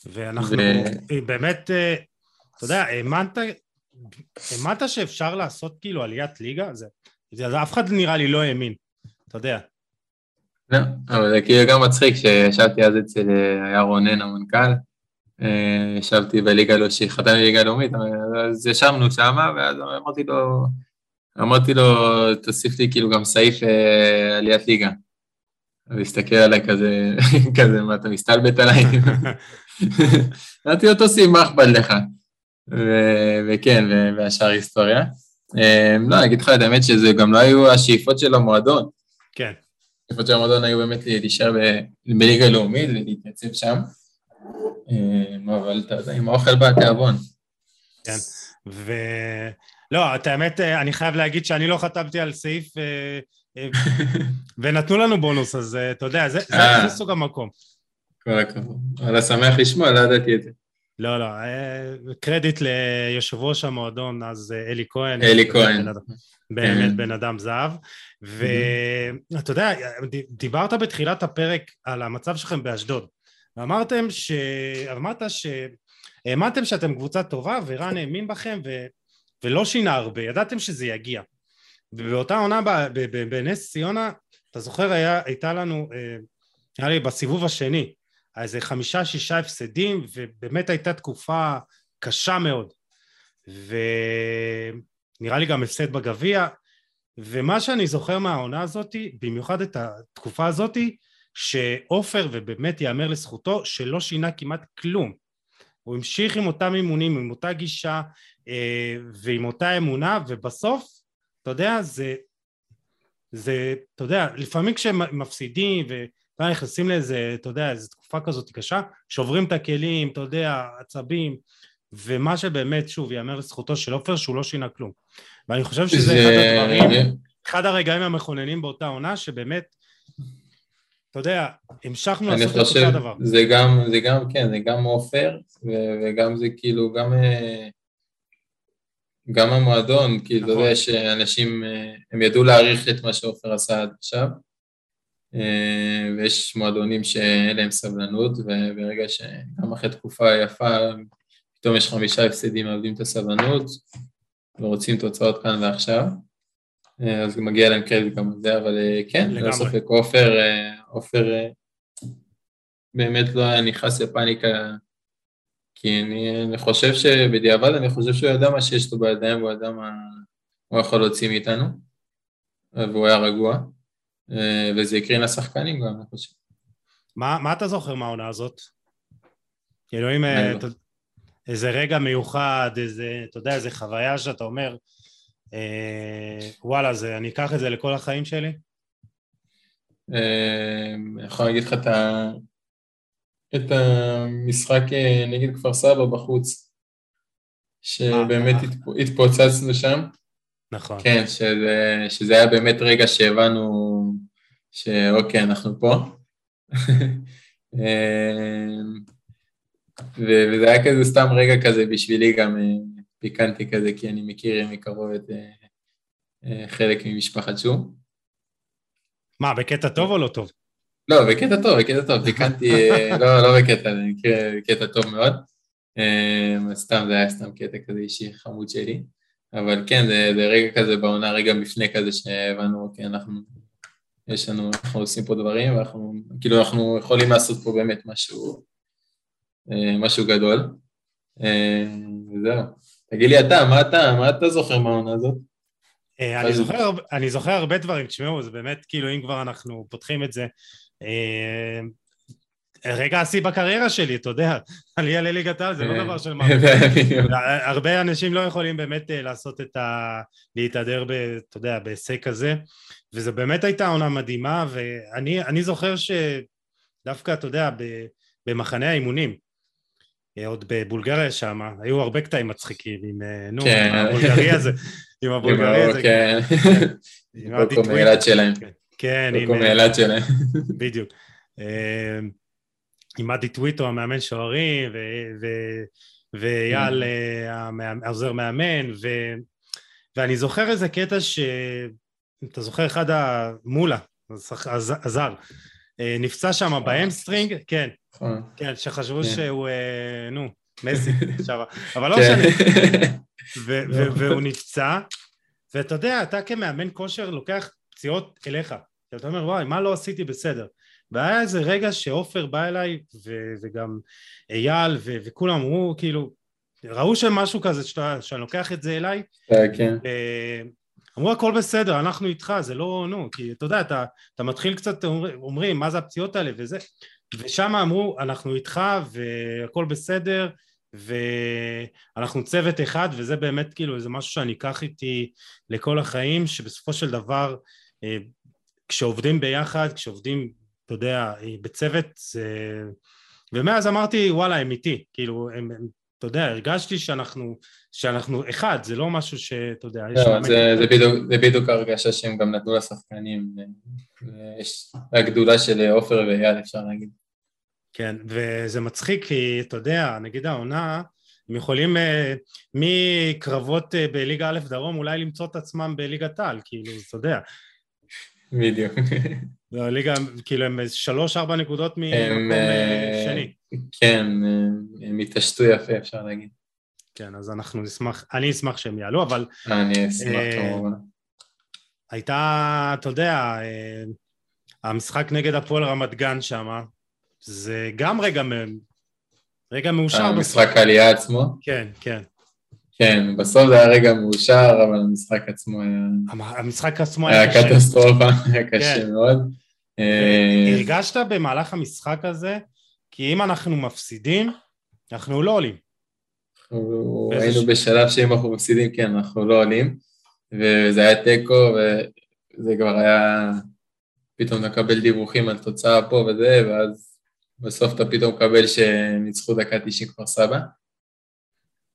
ואנחנו ו... באמת, אתה יודע, האמנת האמנת שאפשר לעשות כאילו עליית ליגה? זה, זה אף אחד נראה לי לא האמין, אתה יודע. לא, אבל זה כאילו גם מצחיק שישבתי אז אצל, אה, היה רונן המנכ"ל, אה, ישבתי בליגה, לא, שחתם בליגה לאומית, אז ישבנו שם, ואז אמרתי לו, אמרתי לו, תוסיף לי כאילו גם סעיף אה, עליית ליגה. הוא הסתכל עליי כזה, כזה, מה אתה מסתלבט עליי? אמרתי לו, תוסיף, מה אכפת לך? וכן, והשאר היסטוריה. אמ, לא, אני אגיד לך את האמת שזה גם לא היו השאיפות של המועדון. כן. השאיפות של המועדון היו באמת להישאר בליגה לאומית ולהתייצב שם. אמ, אבל אתה יודע, עם האוכל בא התיאבון. כן, ו... לא, את האמת, אני חייב להגיד שאני לא חתמתי על סעיף אה, אה, ונתנו לנו בונוס, אז אה, אתה יודע, זה סוג המקום. כל הכבוד. אבל שמח לשמוע, לא ידעתי את זה. לא, לא, אה, קרדיט ליושב ראש המועדון, אז אה, אלי כהן. אלי כהן. אדם- באמת בן אדם זהב. ואתה יודע, ד- דיברת בתחילת הפרק על המצב שלכם באשדוד. ואמרתם ש... אמרת שהאמנתם שאתם קבוצה טובה, ורן האמין בכם, ו... ולא שינה הרבה, ידעתם שזה יגיע. ובאותה עונה בנס ציונה, אתה זוכר, היה, הייתה לנו, אה, היה לי בסיבוב השני, איזה חמישה שישה הפסדים, ובאמת הייתה תקופה קשה מאוד. ונראה לי גם הפסד בגביע, ומה שאני זוכר מהעונה הזאתי, במיוחד את התקופה הזאתי, שעופר, ובאמת ייאמר לזכותו, שלא שינה כמעט כלום. הוא המשיך עם אותם אימונים, עם אותה גישה אה, ועם אותה אמונה, ובסוף, אתה יודע, זה, זה, אתה יודע, לפעמים כשמפסידים ואתה נכנסים לאיזה, אתה יודע, איזו תקופה כזאת קשה, שוברים את הכלים, אתה יודע, עצבים, ומה שבאמת, שוב, ייאמר לזכותו של עופר, שהוא לא שינה כלום. ואני חושב שזה זה- אחד הדברים, אחד הרגעים המכוננים באותה עונה, שבאמת, אתה יודע, המשכנו לעשות את אותו הדבר. זה גם, זה גם, כן, זה גם עופר, וגם זה כאילו, גם, אה, גם המועדון, כאילו, אתה נכון. יודע שאנשים, אה, הם ידעו להעריך את מה שעופר עשה עד עכשיו, ויש מועדונים שאין להם סבלנות, וברגע שגם אחרי תקופה יפה, פתאום יש חמישה הפסדים, מאבדים את הסבלנות, ורוצים תוצאות כאן ועכשיו. אה, אז מגיע להם קרדיט גם על זה, אבל אה, כן, ללא. ספק, עופר, אה, עופר אה, באמת לא היה נכנס לפאניקה, כי אני, אני חושב שבדיעבד, אני חושב שהוא ידע מה שיש לו בידיים, והוא ידע מה הוא יכול להוציא מאיתנו, והוא היה רגוע, אה, וזה הקרין לשחקנים גם, אני חושב. מה, מה אתה זוכר מהעונה הזאת? כאילו אם אה, לא. אתה- איזה רגע מיוחד, איזה, אתה יודע, איזה חוויה שאתה אומר, אה, וואלה, זה, אני אקח את זה לכל החיים שלי? אה, יכול להגיד לך את, ה... את המשחק אה, נגד כפר סבא בחוץ, שבאמת אה. התפ- התפוצצנו שם. נכון. כן, שזה, שזה היה באמת רגע שהבנו שאוקיי, אנחנו פה. אמ, וזה היה כזה סתם רגע כזה בשבילי גם אה, פיקנטי כזה, כי אני מכיר מקרוב את אה, אה, חלק ממשפחת שום. מה, בקטע טוב או לא טוב? לא, בקטע טוב, בקטע טוב, פיקנטי, לא, לא בקטע, בקטע טוב מאוד. אמ, סתם, זה היה סתם קטע כזה אישי חמוד שלי. אבל כן, זה, זה רגע כזה בעונה, רגע מפנה כזה שהבנו, אוקיי, אנחנו, יש לנו, אנחנו עושים פה דברים, ואנחנו, כאילו, אנחנו יכולים לעשות פה באמת משהו, אה, משהו גדול. אה, וזהו. תגיד לי אתה, מה אתה, מה אתה זוכר מהעונה הזאת? אה, אני זוכר, אני זוכר הרבה דברים, תשמעו, זה באמת, כאילו, אם כבר אנחנו פותחים את זה, רגע השיא בקריירה שלי, אתה יודע, עלייה לליגת העל זה לא דבר של מה. הרבה אנשים לא יכולים באמת אה, לעשות את ה... להתהדר, אתה יודע, בהישג כזה, וזו באמת הייתה עונה מדהימה, ואני אני זוכר שדווקא, אתה יודע, במחנה האימונים, אה, עוד בבולגריה שם, היו הרבה קטעים מצחיקים עם, אה, נו, כן. עם הבולגרי הזה, עם הבולגרי הזה, כן, עם קוקו טוויטר. מאילת שלהם, כן, עם. בדיוק. אה, עם אדי טוויטו, המאמן שוערים, ואייל, אה, המאמן- העוזר מאמן, ו- ואני זוכר איזה קטע ש... אתה זוכר אחד המולה, הז- הז- הזר, אה, נפצע שם ב hamstring, כן, נכון. כן, שחשבו כן. שהוא, אה, נו, מסי, אבל לא כן. משנה, ו- והוא נפצע, ואתה יודע, אתה כמאמן כושר לוקח פציעות אליך, כי אתה אומר, וואי, מה לא עשיתי בסדר? והיה איזה רגע שעופר בא אליי, ו- וגם אייל, ו- וכולם אמרו, כאילו, ראו שמשהו כזה, שאתה, שאני לוקח את זה אליי, כן, אה, אמרו הכל בסדר, אנחנו איתך, זה לא, נו, כי אתה יודע, אתה, אתה מתחיל קצת, אומר- אומרים, מה זה הפציעות האלה וזה, ושם אמרו, אנחנו איתך והכל בסדר, ואנחנו צוות אחד, וזה באמת כאילו איזה משהו שאני אקח איתי לכל החיים, שבסופו של דבר, אה, כשעובדים ביחד, כשעובדים, אתה יודע, אה, בצוות, זה... ומאז אמרתי, וואלה, הם איתי, כאילו, הם, הם, אתה יודע, הרגשתי שאנחנו, שאנחנו אחד, זה לא משהו שאתה יודע, יש לא, זה. זה, בדיוק, זה בדיוק הרגשה שהם גם נתנו לשחקנים. יש הגדולה של עופר ואייל, אפשר להגיד. כן, וזה מצחיק כי אתה יודע, נגיד העונה, הם יכולים אה, מקרבות אה, בליגה א' דרום אולי למצוא את עצמם בליגת העל, כאילו, אתה יודע. בדיוק. לא, ליגה, כאילו הם שלוש-ארבע נקודות ממקום אה, אה, שני. כן, אה, הם התעשתו יפה, אפשר להגיד. כן, אז אנחנו נשמח, אני אשמח שהם יעלו, אבל אני אשמח כמובן. הייתה, אתה יודע, המשחק נגד הפועל רמת גן שם, זה גם רגע, רגע מאושר. המשחק העלייה עצמו? כן, כן. כן, בסוף זה היה רגע מאושר, אבל המשחק עצמו היה... המ- המשחק עצמו היה היה קשה. קטסטרופה, היה קשה כן. מאוד. הרגשת במהלך המשחק הזה, כי אם אנחנו מפסידים, אנחנו לא עולים. אנחנו היינו בשלב שאם אנחנו מפסידים, כן, אנחנו לא עולים, וזה היה תיקו, וזה כבר היה... פתאום נקבל דיווחים על תוצאה פה וזה, ואז בסוף אתה פתאום מקבל שניצחו דקה 90 כפר סבא.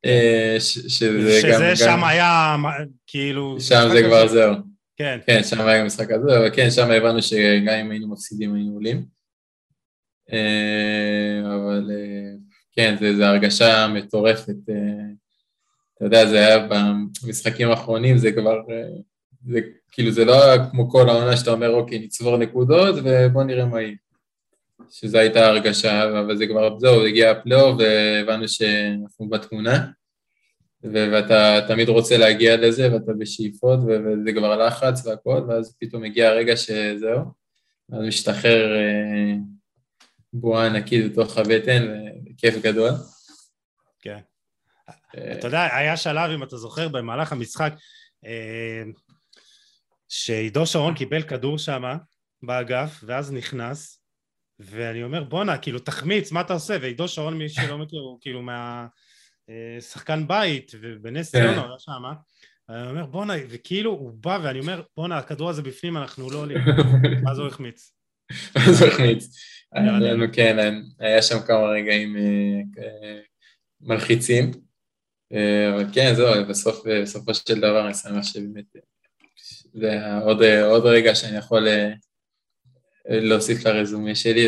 אה, שזה גם... שזה גם- שם היה, כאילו... שם זה כבר זהו. כן, כן, שם היה משחק הזה, אבל כן, שם הבנו שגם אם היינו מפסידים היינו עולים. אה, אבל אה, כן, זו הרגשה מטורפת. אה, אתה יודע, זה היה במשחקים האחרונים, זה כבר, זה כאילו, זה לא היה כמו כל העונה שאתה אומר, אוקיי, נצבור נקודות ובוא נראה מה יהיה. שזו הייתה הרגשה, אבל זה כבר, זהו, הגיע הפלייאוף והבנו שאנחנו בתמונה. ואתה תמיד רוצה להגיע לזה, ואתה בשאיפות, וזה כבר לחץ והכל, ואז פתאום מגיע הרגע שזהו, ואז משתחרר אה, בועה ענקית בתוך הבטן, וכיף גדול. כן. אה, אתה יודע, היה שלב, אם אתה זוכר, במהלך המשחק, אה, שעידו שרון קיבל כדור שם באגף, ואז נכנס, ואני אומר, בואנה, כאילו, תחמיץ, מה אתה עושה? ועידו שרון, מי שלא מכיר, הוא כאילו מה... אה, שחקן בית, ובנס כן. ציונה הוא היה שם, אני אומר, בואנה, וכאילו, הוא בא, ואני אומר, בואנה, הכדור הזה בפנים, אנחנו לא עולים. אז הוא החמיץ. אז הוא החמיץ. כן, היה שם כמה רגעים אה, אה, מלחיצים, אה, אבל כן, זהו, בסוף, בסופו של דבר אני שמח שבאמת, אה, זה עוד, אה, עוד רגע שאני יכול אה, להוסיף לרזומה שלי,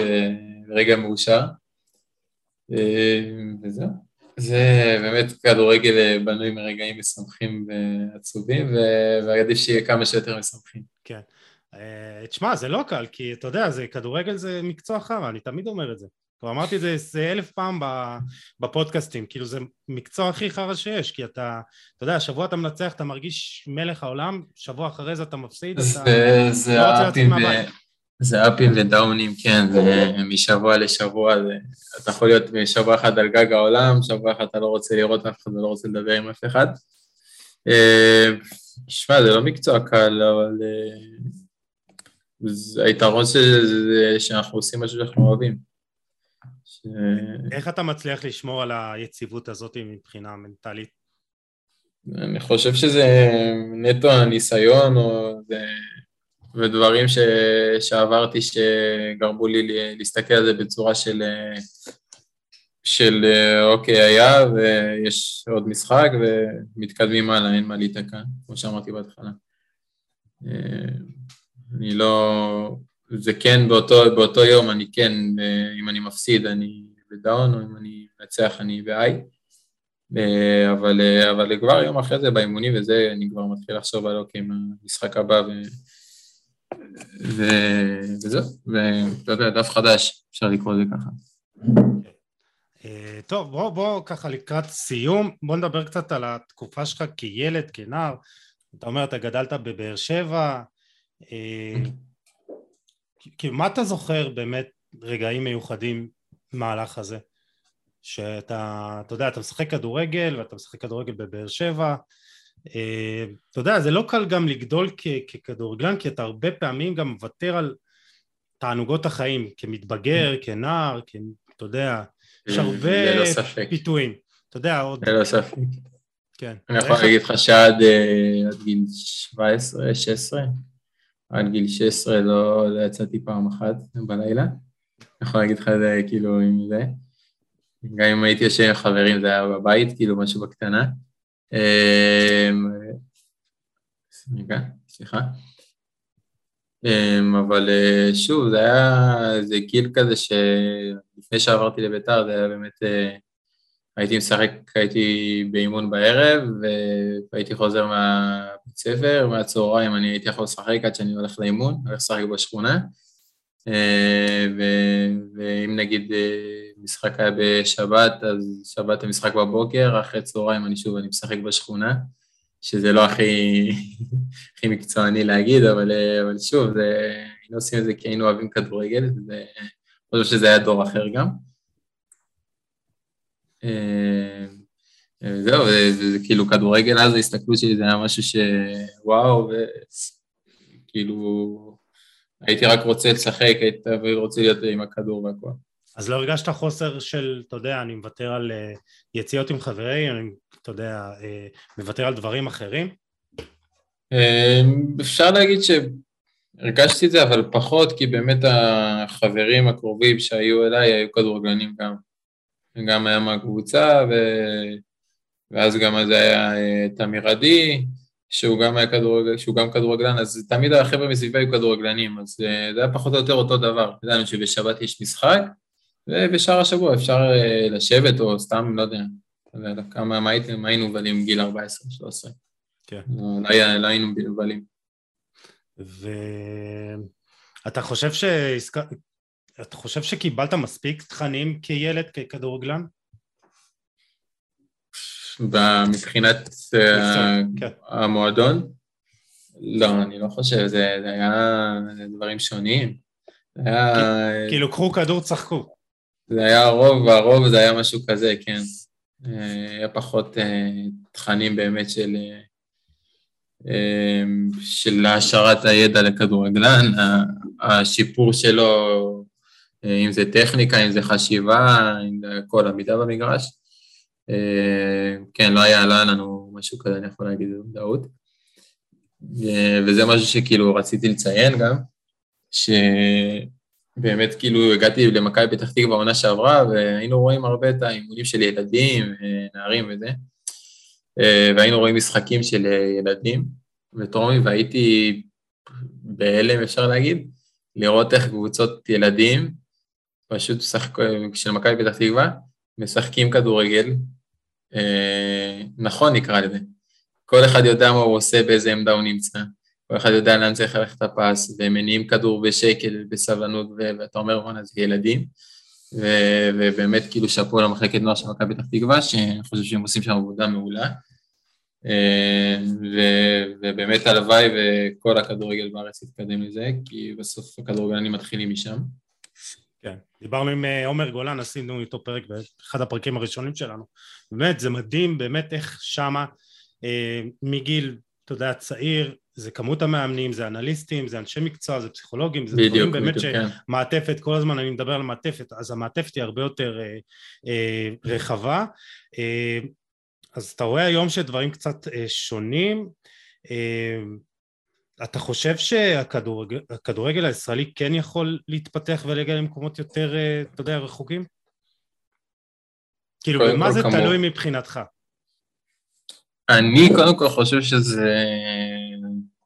ורגע מאושר. אה, וזהו. זה באמת כדורגל אה, בנוי מרגעים משמחים ועצובים, ועדיף שיהיה כמה שיותר משמחים. אה, תשמע, זה לא קל, כי אתה יודע, זה, כדורגל זה מקצוע חרא, אני תמיד אומר את זה. כבר אמרתי את זה איזה אלף פעם בפודקאסטים, כאילו זה מקצוע הכי חרא שיש, כי אתה, אתה יודע, שבוע אתה מנצח, אתה מרגיש מלך העולם, שבוע אחרי זה אתה מפסיד, אתה... זה, זה לא רוצה לצאת מהבית. זה אפים ודאונים, כן, זה משבוע לשבוע, זה... אתה יכול להיות משבוע אחד על גג העולם, שבוע אחד אתה לא רוצה לראות אף אחד ולא רוצה לדבר עם אף אחד. אה, שמע, זה לא מקצוע קל, אבל אה, היתרון של זה שאנחנו עושים משהו שאנחנו אוהבים. ש... איך אתה מצליח לשמור על היציבות הזאת מבחינה מנטלית? אני חושב שזה נטו הניסיון, או זה... ודברים ש... שעברתי שגרמו לי להסתכל על זה בצורה של, של אוקיי, היה, ויש עוד משחק, ומתקדמים הלאה, אין מה להיתקע, כמו שאמרתי בהתחלה. אני לא... זה כן, באותו, באותו יום אני כן, אם אני מפסיד אני בדאון, או אם אני מנצח אני ב-I. אה, אבל, אה, אבל כבר יום אחרי זה באימונים וזה, אני כבר מתחיל לחשוב על אוקיי, מה המשחק הבא וזהו, ואתה יודע, דף חדש, אפשר לקרוא לזה ככה. אה, טוב, בוא, בוא ככה לקראת סיום, בוא נדבר קצת על התקופה שלך כילד, כנער. אתה אומר, אתה גדלת בבאר שבע, אה, כאילו, מה אתה זוכר באמת רגעים מיוחדים במהלך הזה? שאתה, אתה יודע, אתה משחק כדורגל ואתה משחק כדורגל בבאר שבע, אתה יודע, זה לא קל גם לגדול כ- ככדורגלן, כי אתה הרבה פעמים גם מוותר על תענוגות החיים, כמתבגר, כנער, כ... אתה יודע, יש הרבה ללא ספק, פיתויים. אתה יודע, עוד... ללא ספק. כן. אני יכול להגיד לך שעד אה, עד גיל 17, 16, עד גיל 16 לא לא יצאתי פעם אחת בלילה. אני יכול להגיד לך את זה כאילו עם זה. גם אם הייתי יושב עם חברים זה היה בבית, כאילו משהו בקטנה. אה, רגע, סליחה. אמ, אבל אה, שוב, זה היה, זה גיל כזה שלפני שעברתי לביתר, זה היה באמת, אה, הייתי משחק, הייתי באימון בערב, והייתי חוזר מהבית ספר, מהצהריים אני הייתי יכול לשחק עד שאני הולך לאימון, הולך לשחק בשכונה. אה, ואם נגיד משחק היה בשבת, אז שבת המשחק בבוקר, אחרי צהריים אני שוב, אני משחק בשכונה. שזה לא הכי, הכי מקצועני להגיד, אבל, אבל שוב, זה, היינו עושים את זה כי היינו אוהבים כדורגל, ואני חושב שזה היה דור אחר גם. אה, זהו, וזה כאילו כדורגל אז ההסתכלות שלי זה היה משהו שוואו, וכאילו הייתי רק רוצה לשחק, הייתי רוצה להיות עם הכדור והכל. אז לא הרגשת חוסר של, אתה יודע, אני מוותר על אה, יציאות עם חברים, אני, אתה יודע, אה, מוותר על דברים אחרים? אה, אפשר להגיד שהרגשתי את זה, אבל פחות, כי באמת החברים הקרובים שהיו אליי היו כדורגלנים גם. גם היה מהקבוצה, ו... ואז גם אז היה תמיר עדי, שהוא גם היה כדורגל, שהוא גם כדורגלן, אז תמיד החבר'ה מסביבי היו כדורגלנים, אז זה היה פחות או יותר אותו דבר. ידענו שבשבת יש משחק, ובשאר השבוע אפשר אה, לשבת או סתם, לא יודע, לא כמה, מה היינו מבלים גיל 14-13. כן. לא, לא, לא היינו מבלים. ואתה חושב שעסק... אתה חושב שקיבלת מספיק תכנים כילד, ככדורגלן? מבחינת אה, כן. המועדון? לא, אני לא חושב, זה, היה דברים שונים. כאילו, קחו כדור, צחקו. זה היה הרוב, והרוב זה היה משהו כזה, כן. אה, היה פחות אה, תכנים באמת של, אה, של העשרת הידע לכדורגלן, השיפור שלו, אם זה טכניקה, אם זה חשיבה, אם זה כל עמידה במגרש. כן, לא היה, לא היה לנו משהו כזה, אני יכול להגיד בוודאות. וזה משהו שכאילו רציתי לציין גם, ש... באמת כאילו הגעתי למכבי פתח תקווה בעונה שעברה, והיינו רואים הרבה את האימונים של ילדים, נערים וזה, אה, והיינו רואים משחקים של אה, ילדים וטרומי, והייתי בהלם, אפשר להגיד, לראות איך קבוצות ילדים, פשוט משחק, של מכבי פתח תקווה, משחקים כדורגל, אה, נכון נקרא לזה. כל אחד יודע מה הוא עושה, באיזה עמדה הוא נמצא. כל אחד יודע לאן צריך ללכת הפס, והם מניעים כדור בשקל, בסבלנות, ואתה אומר, וואנה, זה ילדים. ו- ובאמת, כאילו, שאפו למחלקת נוער של מכבי פתח תקווה, שאני חושב שהם עושים שם עבודה מעולה. אה, ו- ובאמת הלוואי וכל הכדורגל בארץ יתקדם לזה, כי בסוף הכדורגלנים מתחילים משם. כן, דיברנו עם אה, עומר גולן, עשינו איתו פרק באחד הפרקים הראשונים שלנו. באמת, זה מדהים באמת איך שמה, אה, מגיל, אתה יודע, צעיר, זה כמות המאמנים, זה אנליסטים, זה אנשי מקצוע, זה פסיכולוגים, זה בדיוק, דברים באמת בדיוק, שמעטפת, כן. כל הזמן אני מדבר על מעטפת, אז המעטפת היא הרבה יותר אה, אה, רחבה. אה, אז אתה רואה היום שדברים קצת אה, שונים. אה, אתה חושב שהכדורגל הישראלי כן יכול להתפתח ולהגיע למקומות יותר, אה, אתה יודע, רחוקים? כאילו, במה זה כמו... תלוי מבחינתך? אני קודם כל חושב שזה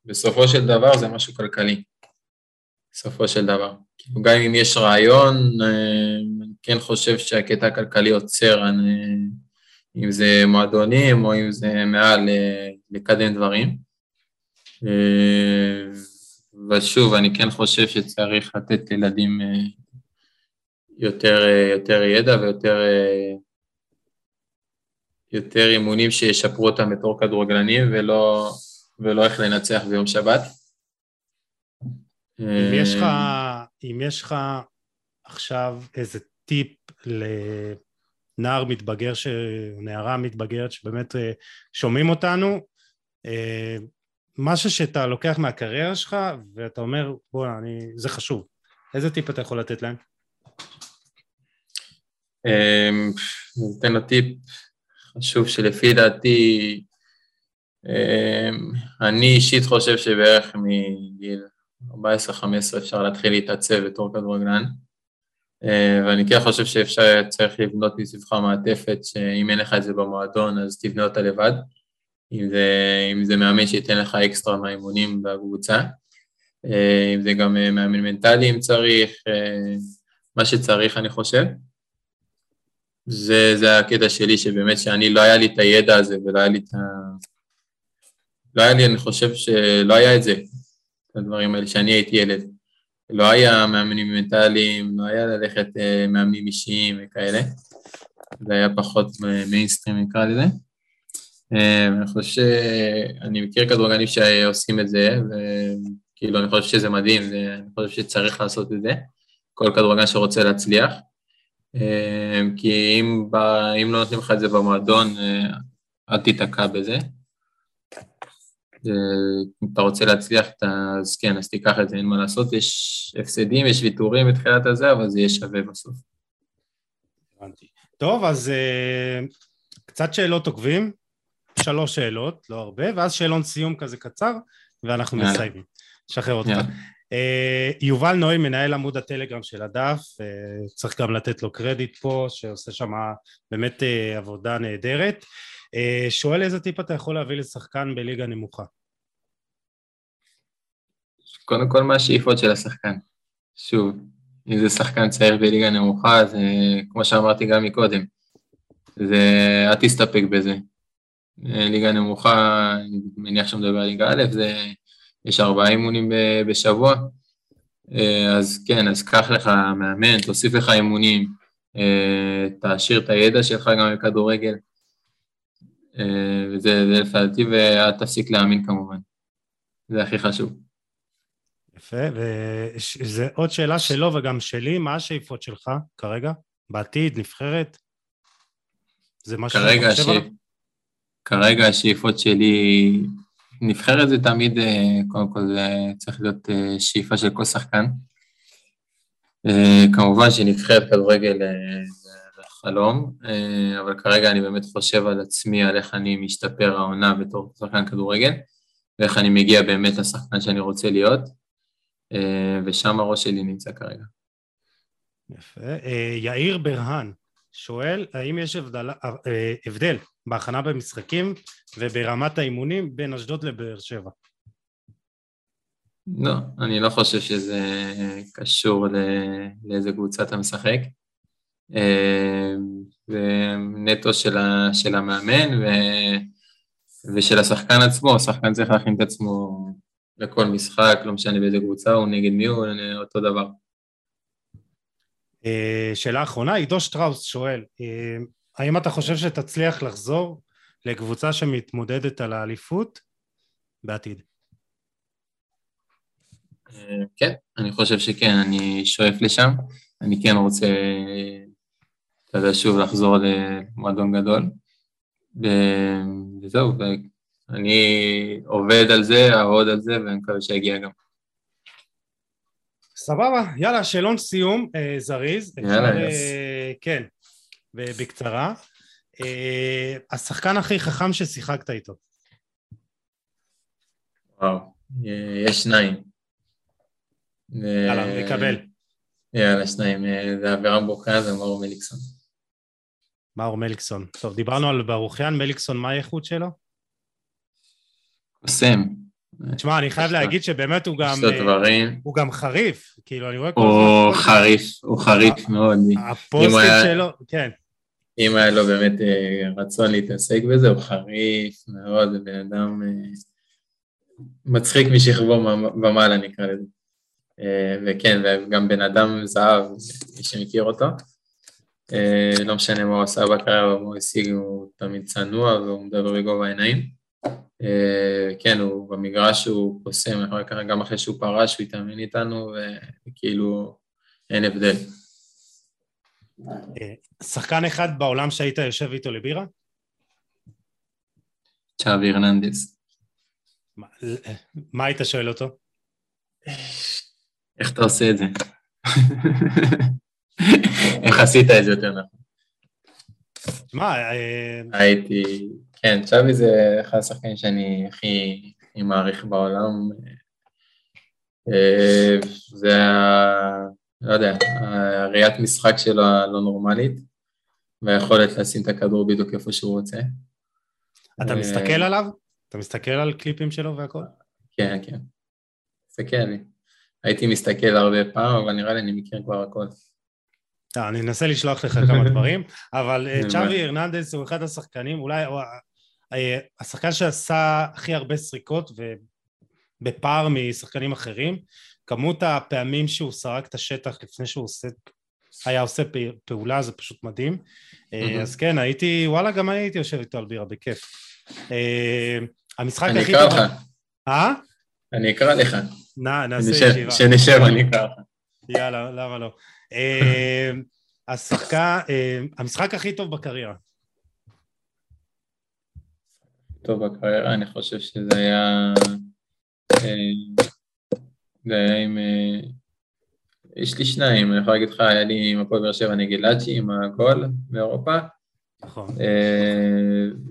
בסופו של דבר זה משהו כלכלי, בסופו של דבר. כאילו גם אם יש רעיון, אה, אני כן חושב שהקטע הכלכלי עוצר, אני, אם זה מועדונים או אם זה מעל אה, לקדם דברים. אה, ושוב, אני כן חושב שצריך לתת לילדים יותר, יותר ידע ויותר יותר אימונים שישפרו אותם בתור כדורגלנים ולא ולא איך לנצח ביום שבת. אם יש לך, אם יש לך עכשיו איזה טיפ לנער מתבגר, ש... נערה מתבגרת שבאמת אה, שומעים אותנו, אה, משהו שאתה לוקח מהקריירה שלך ואתה אומר בוא אני, זה חשוב, איזה טיפ אתה יכול לתת להם? אני אתן לו טיפ חשוב שלפי דעתי אני אישית חושב שבערך מגיל 14-15 אפשר להתחיל להתעצב בתור כדורגלן, אמ, ואני כן חושב שאפשר, צריך לבנות מסביבך מעטפת, שאם אין לך את זה במועדון אז תבנה אותה לבד, אם זה, אם זה מאמן שייתן לך אקסטרה מהאימונים בקבוצה. אה, אם זה גם אה, מאמן מנטלי אם צריך, אה, מה שצריך אני חושב. זה, זה הקטע שלי, שבאמת שאני לא היה לי את הידע הזה ולא היה לי את ה... לא היה לי, אני חושב שלא היה את זה, את הדברים האלה, שאני הייתי ילד. לא היה מאמנים מנטליים, לא היה ללכת אה, מאמנים אישיים וכאלה. זה היה פחות מיינסטרים נקרא לזה. אה, אני חושב שאני מכיר כדורגלנים שעושים את זה, וכאילו אני חושב שזה מדהים, אני חושב שצריך לעשות את זה, כל כדורגלן שרוצה להצליח. אה, כי אם, אם לא נותנים לך את זה במועדון, אל תיתקע בזה. אם אתה רוצה להצליח, אז כן, אז תיקח את זה, אין מה לעשות, יש הפסדים, יש ויתורים בתחילת הזה, אבל זה יהיה שווה בסוף. הבנתי. טוב, אז uh, קצת שאלות עוקבים, שלוש שאלות, לא הרבה, ואז שאלון סיום כזה קצר, ואנחנו מסיימים. נשחרר אותך. Uh, יובל נוי, מנהל עמוד הטלגרם של הדף, uh, צריך גם לתת לו קרדיט פה, שעושה שם באמת uh, עבודה נהדרת. אה, שואל איזה טיפ אתה יכול להביא לשחקן בליגה נמוכה? קודם כל מה השאיפות של השחקן. שוב, אם זה שחקן צעיר בליגה נמוכה, זה כמו שאמרתי גם מקודם, זה אל תסתפק בזה. אה, ליגה נמוכה, אני מניח שמדבר על ליגה א', זה, יש ארבעה אימונים בשבוע, אה, אז כן, אז קח לך מאמן, תוסיף לך אימונים, תעשיר את הידע שלך גם בכדורגל. אה, וזה לפי ואל תפסיק להאמין כמובן. זה הכי חשוב. יפה, וזה עוד שאלה שלו וגם שלי, מה השאיפות שלך כרגע? בעתיד, נבחרת? זה משהו שאתה חושב עליו? כרגע השאיפות שלי, נבחרת זה תמיד, אה, קודם כל זה צריך להיות אה, שאיפה של כל שחקן. כמובן שנבחרת כדורגל חלום, אה, אבל כרגע אני באמת חושב על עצמי, על איך אני משתפר העונה בתור שחקן כדורגל, ואיך אני מגיע באמת לשחקן שאני רוצה להיות, אה, ושם הראש שלי נמצא כרגע. יפה. אה, יאיר ברהן שואל, האם יש הבדל, הבדל בהכנה במשחקים וברמת האימונים בין אשדוד לבאר שבע? לא, אני לא חושב שזה קשור לאיזה קבוצה אתה משחק. ונטו של, ה, של המאמן ו, ושל השחקן עצמו, השחקן צריך להכין את עצמו לכל משחק, לא משנה באיזה קבוצה הוא, נגד מי הוא, אותו דבר. אה, שאלה אחרונה, עידו שטראוס שואל, אה, האם אתה חושב שתצליח לחזור לקבוצה שמתמודדת על האליפות בעתיד? אה, כן, אני חושב שכן, אני שואף לשם. אני כן רוצה אתה יודע, שוב לחזור למועדון גדול. וזהו, ואני עובד על זה, אעבוד על זה, ואני מקווה שיגיע גם. סבבה, יאללה, שאלון סיום, אה, זריז. יאללה, יס. אה, כן, בקצרה. אה, השחקן הכי חכם ששיחקת איתו. וואו, יש שניים. יאללה, נקבל. יאללה, שניים, אה, זה אבירם בוקן ומאור מליקסון. מאור מליקסון. טוב, דיברנו על ברוחיאן, מליקסון, מה האיכות שלו? קוסם. תשמע, אני חייב להגיד שבאמת הוא גם... הוא גם חריף, כאילו, אני רואה כל. הוא חריף, הוא חריף מאוד. הפוסטים שלו, כן. אם היה לו באמת אה, רצון להתעסק בזה, הוא חריף מאוד, זה בן אדם אה, מצחיק משכבו ומעלה נקרא לזה. אה, וכן, וגם בן אדם זהב, מי שמכיר אותו. אה, לא משנה מה הוא עשה בקריירה ומה הוא השיג, הוא תמיד צנוע והוא מדבר בגובה העיניים. אה, כן, הוא במגרש הוא קוסם, גם אחרי שהוא פרש הוא התאמן איתנו, וכאילו אין הבדל. שחקן אחד בעולם שהיית יושב איתו לבירה? צ'אבי הרננדס. מה היית שואל אותו? איך אתה עושה את זה? איך עשית את זה יותר נכון? שמע, אה, הייתי, כן, צ'אבי זה אחד השחקנים שאני הכי, הכי מעריך בעולם. אה, זה ה... לא יודע, הראיית משחק שלו הלא נורמלית, והיכולת לשים את הכדור בדיוק איפה שהוא רוצה. אתה אה, מסתכל עליו? אתה מסתכל על קליפים שלו והכל? כן, כן. מסתכל לי. הייתי מסתכל הרבה פעם, אבל נראה לי אני מכיר כבר הכל. לא, אני אנסה לשלוח לך כמה דברים, אבל אה, צ'אבי הרננדס הוא אחד השחקנים, אולי אה, השחקן שעשה הכי הרבה סריקות ובפער משחקנים אחרים, כמות הפעמים שהוא סרק את השטח לפני שהוא עושה, היה עושה פעולה זה פשוט מדהים, אה, אז כן הייתי, וואלה גם הייתי יושב איתו על בירה בכיף. המשחק הכי טוב... אני אקרא לך. אה? אני אקרא לך. נעשה ישיבה. שנשב אני אקרא לך. יאללה, למה לא? אה, השחקה, אה, המשחק הכי טוב בקריירה. טוב בקריירה, אני חושב שזה היה... אה, זה היה עם... יש לי שניים, אני יכול להגיד לך, היה לי עם הפועל באר שבע נגד לאצ'י, עם הגול באירופה. נכון.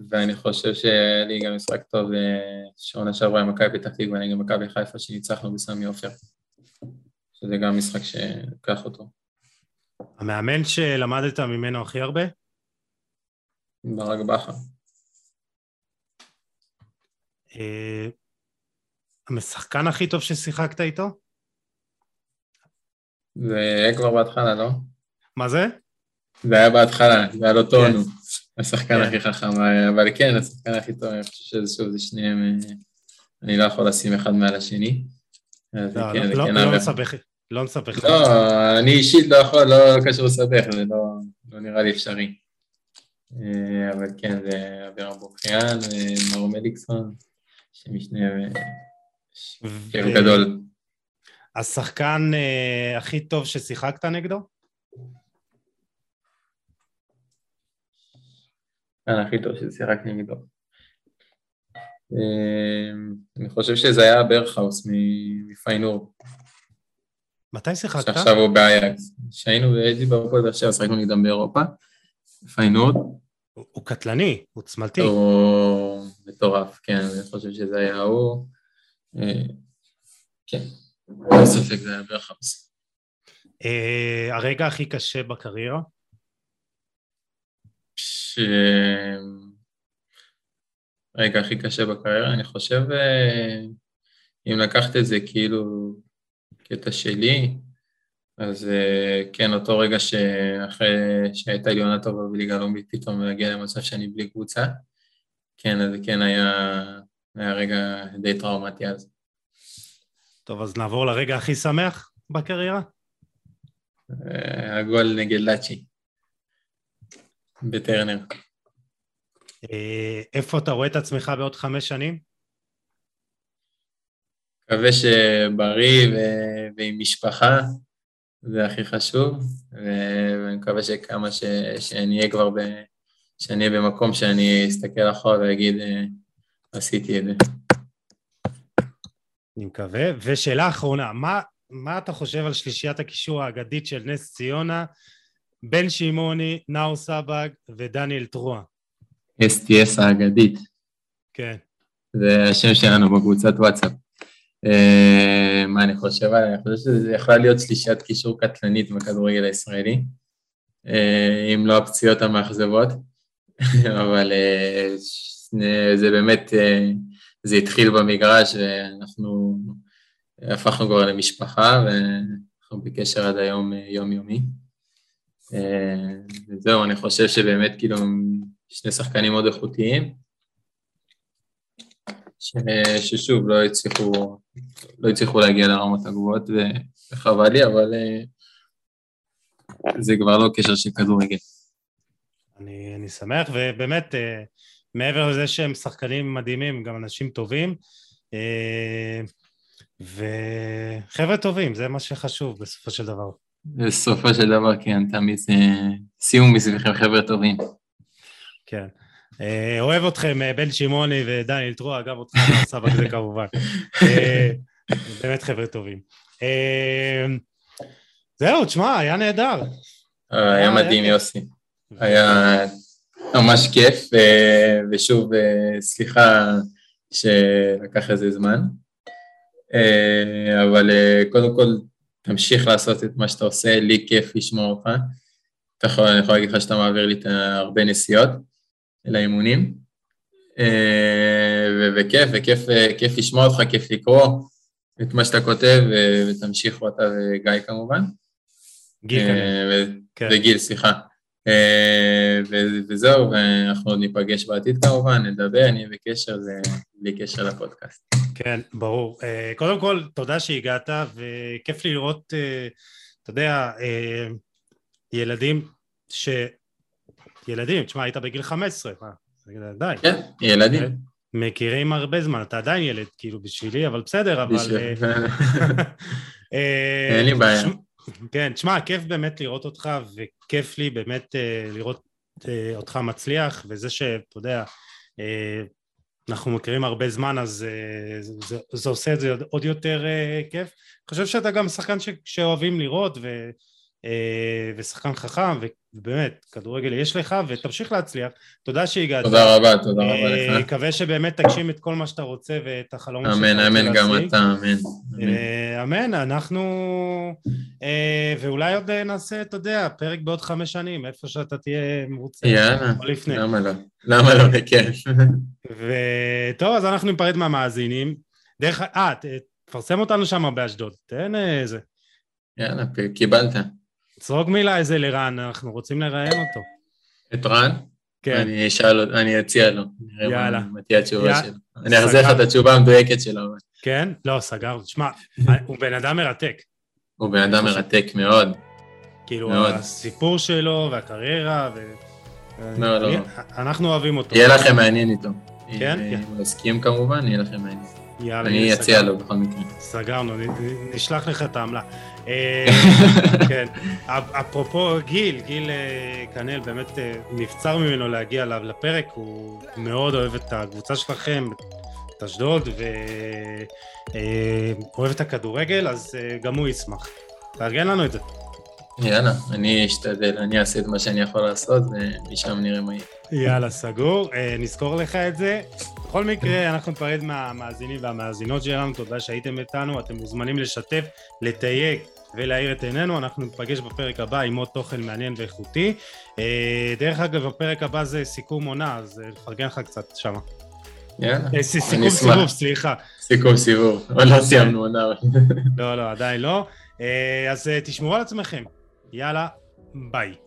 ואני חושב שהיה לי גם משחק טוב שעונה שעברה עם מכבי פתח תקווה נגד מכבי חיפה שניצחנו בסמי עופר. שזה גם משחק שלקח אותו. המאמן שלמדת ממנו הכי הרבה? ברק בכר. אה, המשחקן הכי טוב ששיחקת איתו? זה היה כבר בהתחלה, לא? מה זה? זה היה בהתחלה, זה היה לא טונו. השחקן הכי חכם, אבל כן, השחקן הכי טוב, אני חושב שזה שוב, זה שניהם, אה, אני לא יכול לשים אחד מעל השני. לא, כן, לא, כן לא נסבך. לא נסבך. לא, אני אישית לא יכול, לא קשור לסבך, זה לא, לא נראה לי אפשרי. אה, אבל כן, זה אביר אבוכיאן ומאור מליקסון, שמשנה כיף גדול. השחקן uh, הכי טוב ששיחקת נגדו? השחקן הכי טוב ששיחקתי נגדו. אה, אני חושב שזה היה ברכהאוס מפיינור. מתי שיחקת? שעכשיו הוא באייקס. כשהיינו, הייתי בהפועל באר שבע, שחקנו נגדם באירופה, פיינורד. הוא קטלני, הוא צמלתי. הוא מטורף, כן, אני חושב שזה היה הוא. אה, כן, אין ספק זה היה בערך חמש. אה, הרגע הכי קשה בקריירה? רגע הכי קשה בקריירה, אני חושב, אה, אם לקחת את זה כאילו קטע שלי, אז כן, אותו רגע שאחרי שהייתה לי עונה טובה בליגה הלאומית, פתאום להגיע למצב שאני בלי קבוצה, כן, אז כן היה, היה רגע די טראומטי אז. טוב, אז נעבור לרגע הכי שמח בקריירה? אה, הגול נגד לאצ'י, בטרנר. אה, איפה אתה רואה את עצמך בעוד חמש שנים? מקווה שבריא ו... ועם משפחה, זה הכי חשוב, ואני מקווה שכמה ש... שאני אהיה כבר ב... שאני אהיה במקום שאני אסתכל אחורה ואגיד, אה, עשיתי את זה. אני מקווה. ושאלה אחרונה, מה, מה אתה חושב על שלישיית הקישור האגדית של נס ציונה, בן שמעוני, נאור סבג ודניאל טרואה? STS האגדית. כן. זה השם שלנו בקבוצת וואטסאפ. אה, מה אני חושב עליה? אני חושב שזה יכולה להיות שלישיית קישור קטלנית בכדורגל הישראלי, אה, אם לא הפציעות המאכזבות, אבל אה, זה באמת, זה התחיל במגרש ואנחנו הפכנו כבר למשפחה ואנחנו בקשר עד היום יומיומי. וזהו, אני חושב שבאמת כאילו שני שחקנים מאוד איכותיים, ששוב לא הצליחו, לא הצליחו להגיע לרמות הגבוהות וחבל לי, אבל אה, זה כבר לא קשר של כדורגל. אני, אני שמח, ובאמת, אה, מעבר לזה שהם שחקנים מדהימים, גם אנשים טובים, אה, וחבר'ה טובים, זה מה שחשוב בסופו של דבר. בסופו של דבר, כן, תמיד זה סיום מסביבכם חבר'ה טובים. כן. אה, אוהב אתכם, אה, בן שמעוני ודניאל טרועה, גם אותך, סבק זה כמובן. אה, באמת חבר'ה טובים. זהו, תשמע, היה נהדר. היה מדהים, יוסי. היה ממש כיף, ושוב, סליחה שלקח איזה זמן, אבל קודם כל, תמשיך לעשות את מה שאתה עושה, לי כיף לשמוע אותך. אני יכול להגיד לך שאתה מעביר לי הרבה נסיעות. לאימונים, אה, וכיף, וכיף לשמוע אותך, כיף לקרוא, את מה שאתה כותב, ותמשיכו אתה וגיא כמובן. גיל אה, כן. וגיל, סליחה. אה, וזהו, ואנחנו עוד ניפגש בעתיד כמובן, נדבר, נהיה בקשר, זה בלי קשר לפודקאסט. כן, ברור. אה, קודם כל, תודה שהגעת, וכיף לי לראות, אה, אתה יודע, ילדים ש... ילדים, תשמע, היית בגיל 15, מה? די. כן, ילדים. מכירים הרבה זמן, אתה עדיין ילד, כאילו, בשבילי, אבל בסדר, אבל... אין לי בעיה. כן, תשמע, כיף באמת לראות אותך, וכיף לי באמת אה, לראות אה, אותך מצליח, וזה שאתה יודע, אה, אנחנו מכירים הרבה זמן, אז זה, זה, זה עושה את זה עוד- יותר כיף. אני חושב שאתה גם שחקן ש, שאוהבים לראות, ו, ושחקן חכם, ובאמת, כדורגל יש לך, ותמשיך להצליח. תודה שהגעת. תודה רבה, תודה רבה אה, לך. מקווה שבאמת תגשים את כל מה שאתה רוצה ואת החלומות שאתה אמן, אמן גם. אתה, אמן. אמן. אה, אנחנו... אה, ואולי עוד אה, נעשה, אתה יודע, פרק בעוד חמש שנים, איפה שאתה תהיה מרוצה. יאללה. למה לא? למה לא? בכיף. וטוב, אז אנחנו ניפרד מהמאזינים. דרך אה, תפרסם אותנו שם באשדוד, תן איזה... יאללה, קיבלת. צרוק מילה איזה לרן, אנחנו רוצים לראיין אותו. את רן? כן, אני אשאל, אני אציע לו. יאללה. מה תהיה התשובה יאללה. שלו. אני אחזיר לך. את התשובה המדויקת שלו. כן? לא, סגר. תשמע, הוא בן אדם מרתק. הוא בן אדם מרתק מאוד. כאילו, מאוד. הסיפור שלו והקריירה, ו... לא, לא. אנחנו אוהבים אותו. יהיה לכם מעניין איתו. כן? אם הוא יסכים כמובן, יהיה לכם מעניין. יאללה, אני אציע. לו בכל מקרה. סגרנו, נשלח לך את העמלה. אה, כן, אפ- אפרופו גיל, גיל אה, כנל, באמת אה, נבצר ממנו להגיע אליו לפרק, הוא מאוד אוהב את הקבוצה שלכם, את אשדוד, ואוהב את הכדורגל, אז אה, גם הוא ישמח. תארגן לנו את זה. יאללה, אני אשתדל, אני אעשה את מה שאני יכול לעשות, ומשם נראה מה יהיה. יאללה, סגור. אה, נזכור לך את זה. בכל מקרה, אנחנו ניפרד מהמאזינים והמאזינות שלנו, תודה שהייתם איתנו, אתם מוזמנים לשתף, לתייג ולהאיר את עינינו, אנחנו ניפגש בפרק הבא עם עוד תוכן מעניין ואיכותי. אה, דרך אגב, הפרק הבא זה סיכום עונה, אז אה, נפרגן לך קצת שמה. יאללה, סיכום אני אשמח. סיבוב, סליחה. סיכום סיבוב. עוד לא סיימנו עונה. אבל- לא, לא, עדיין לא. אז תשמרו על עצמכם. יאללה, ביי.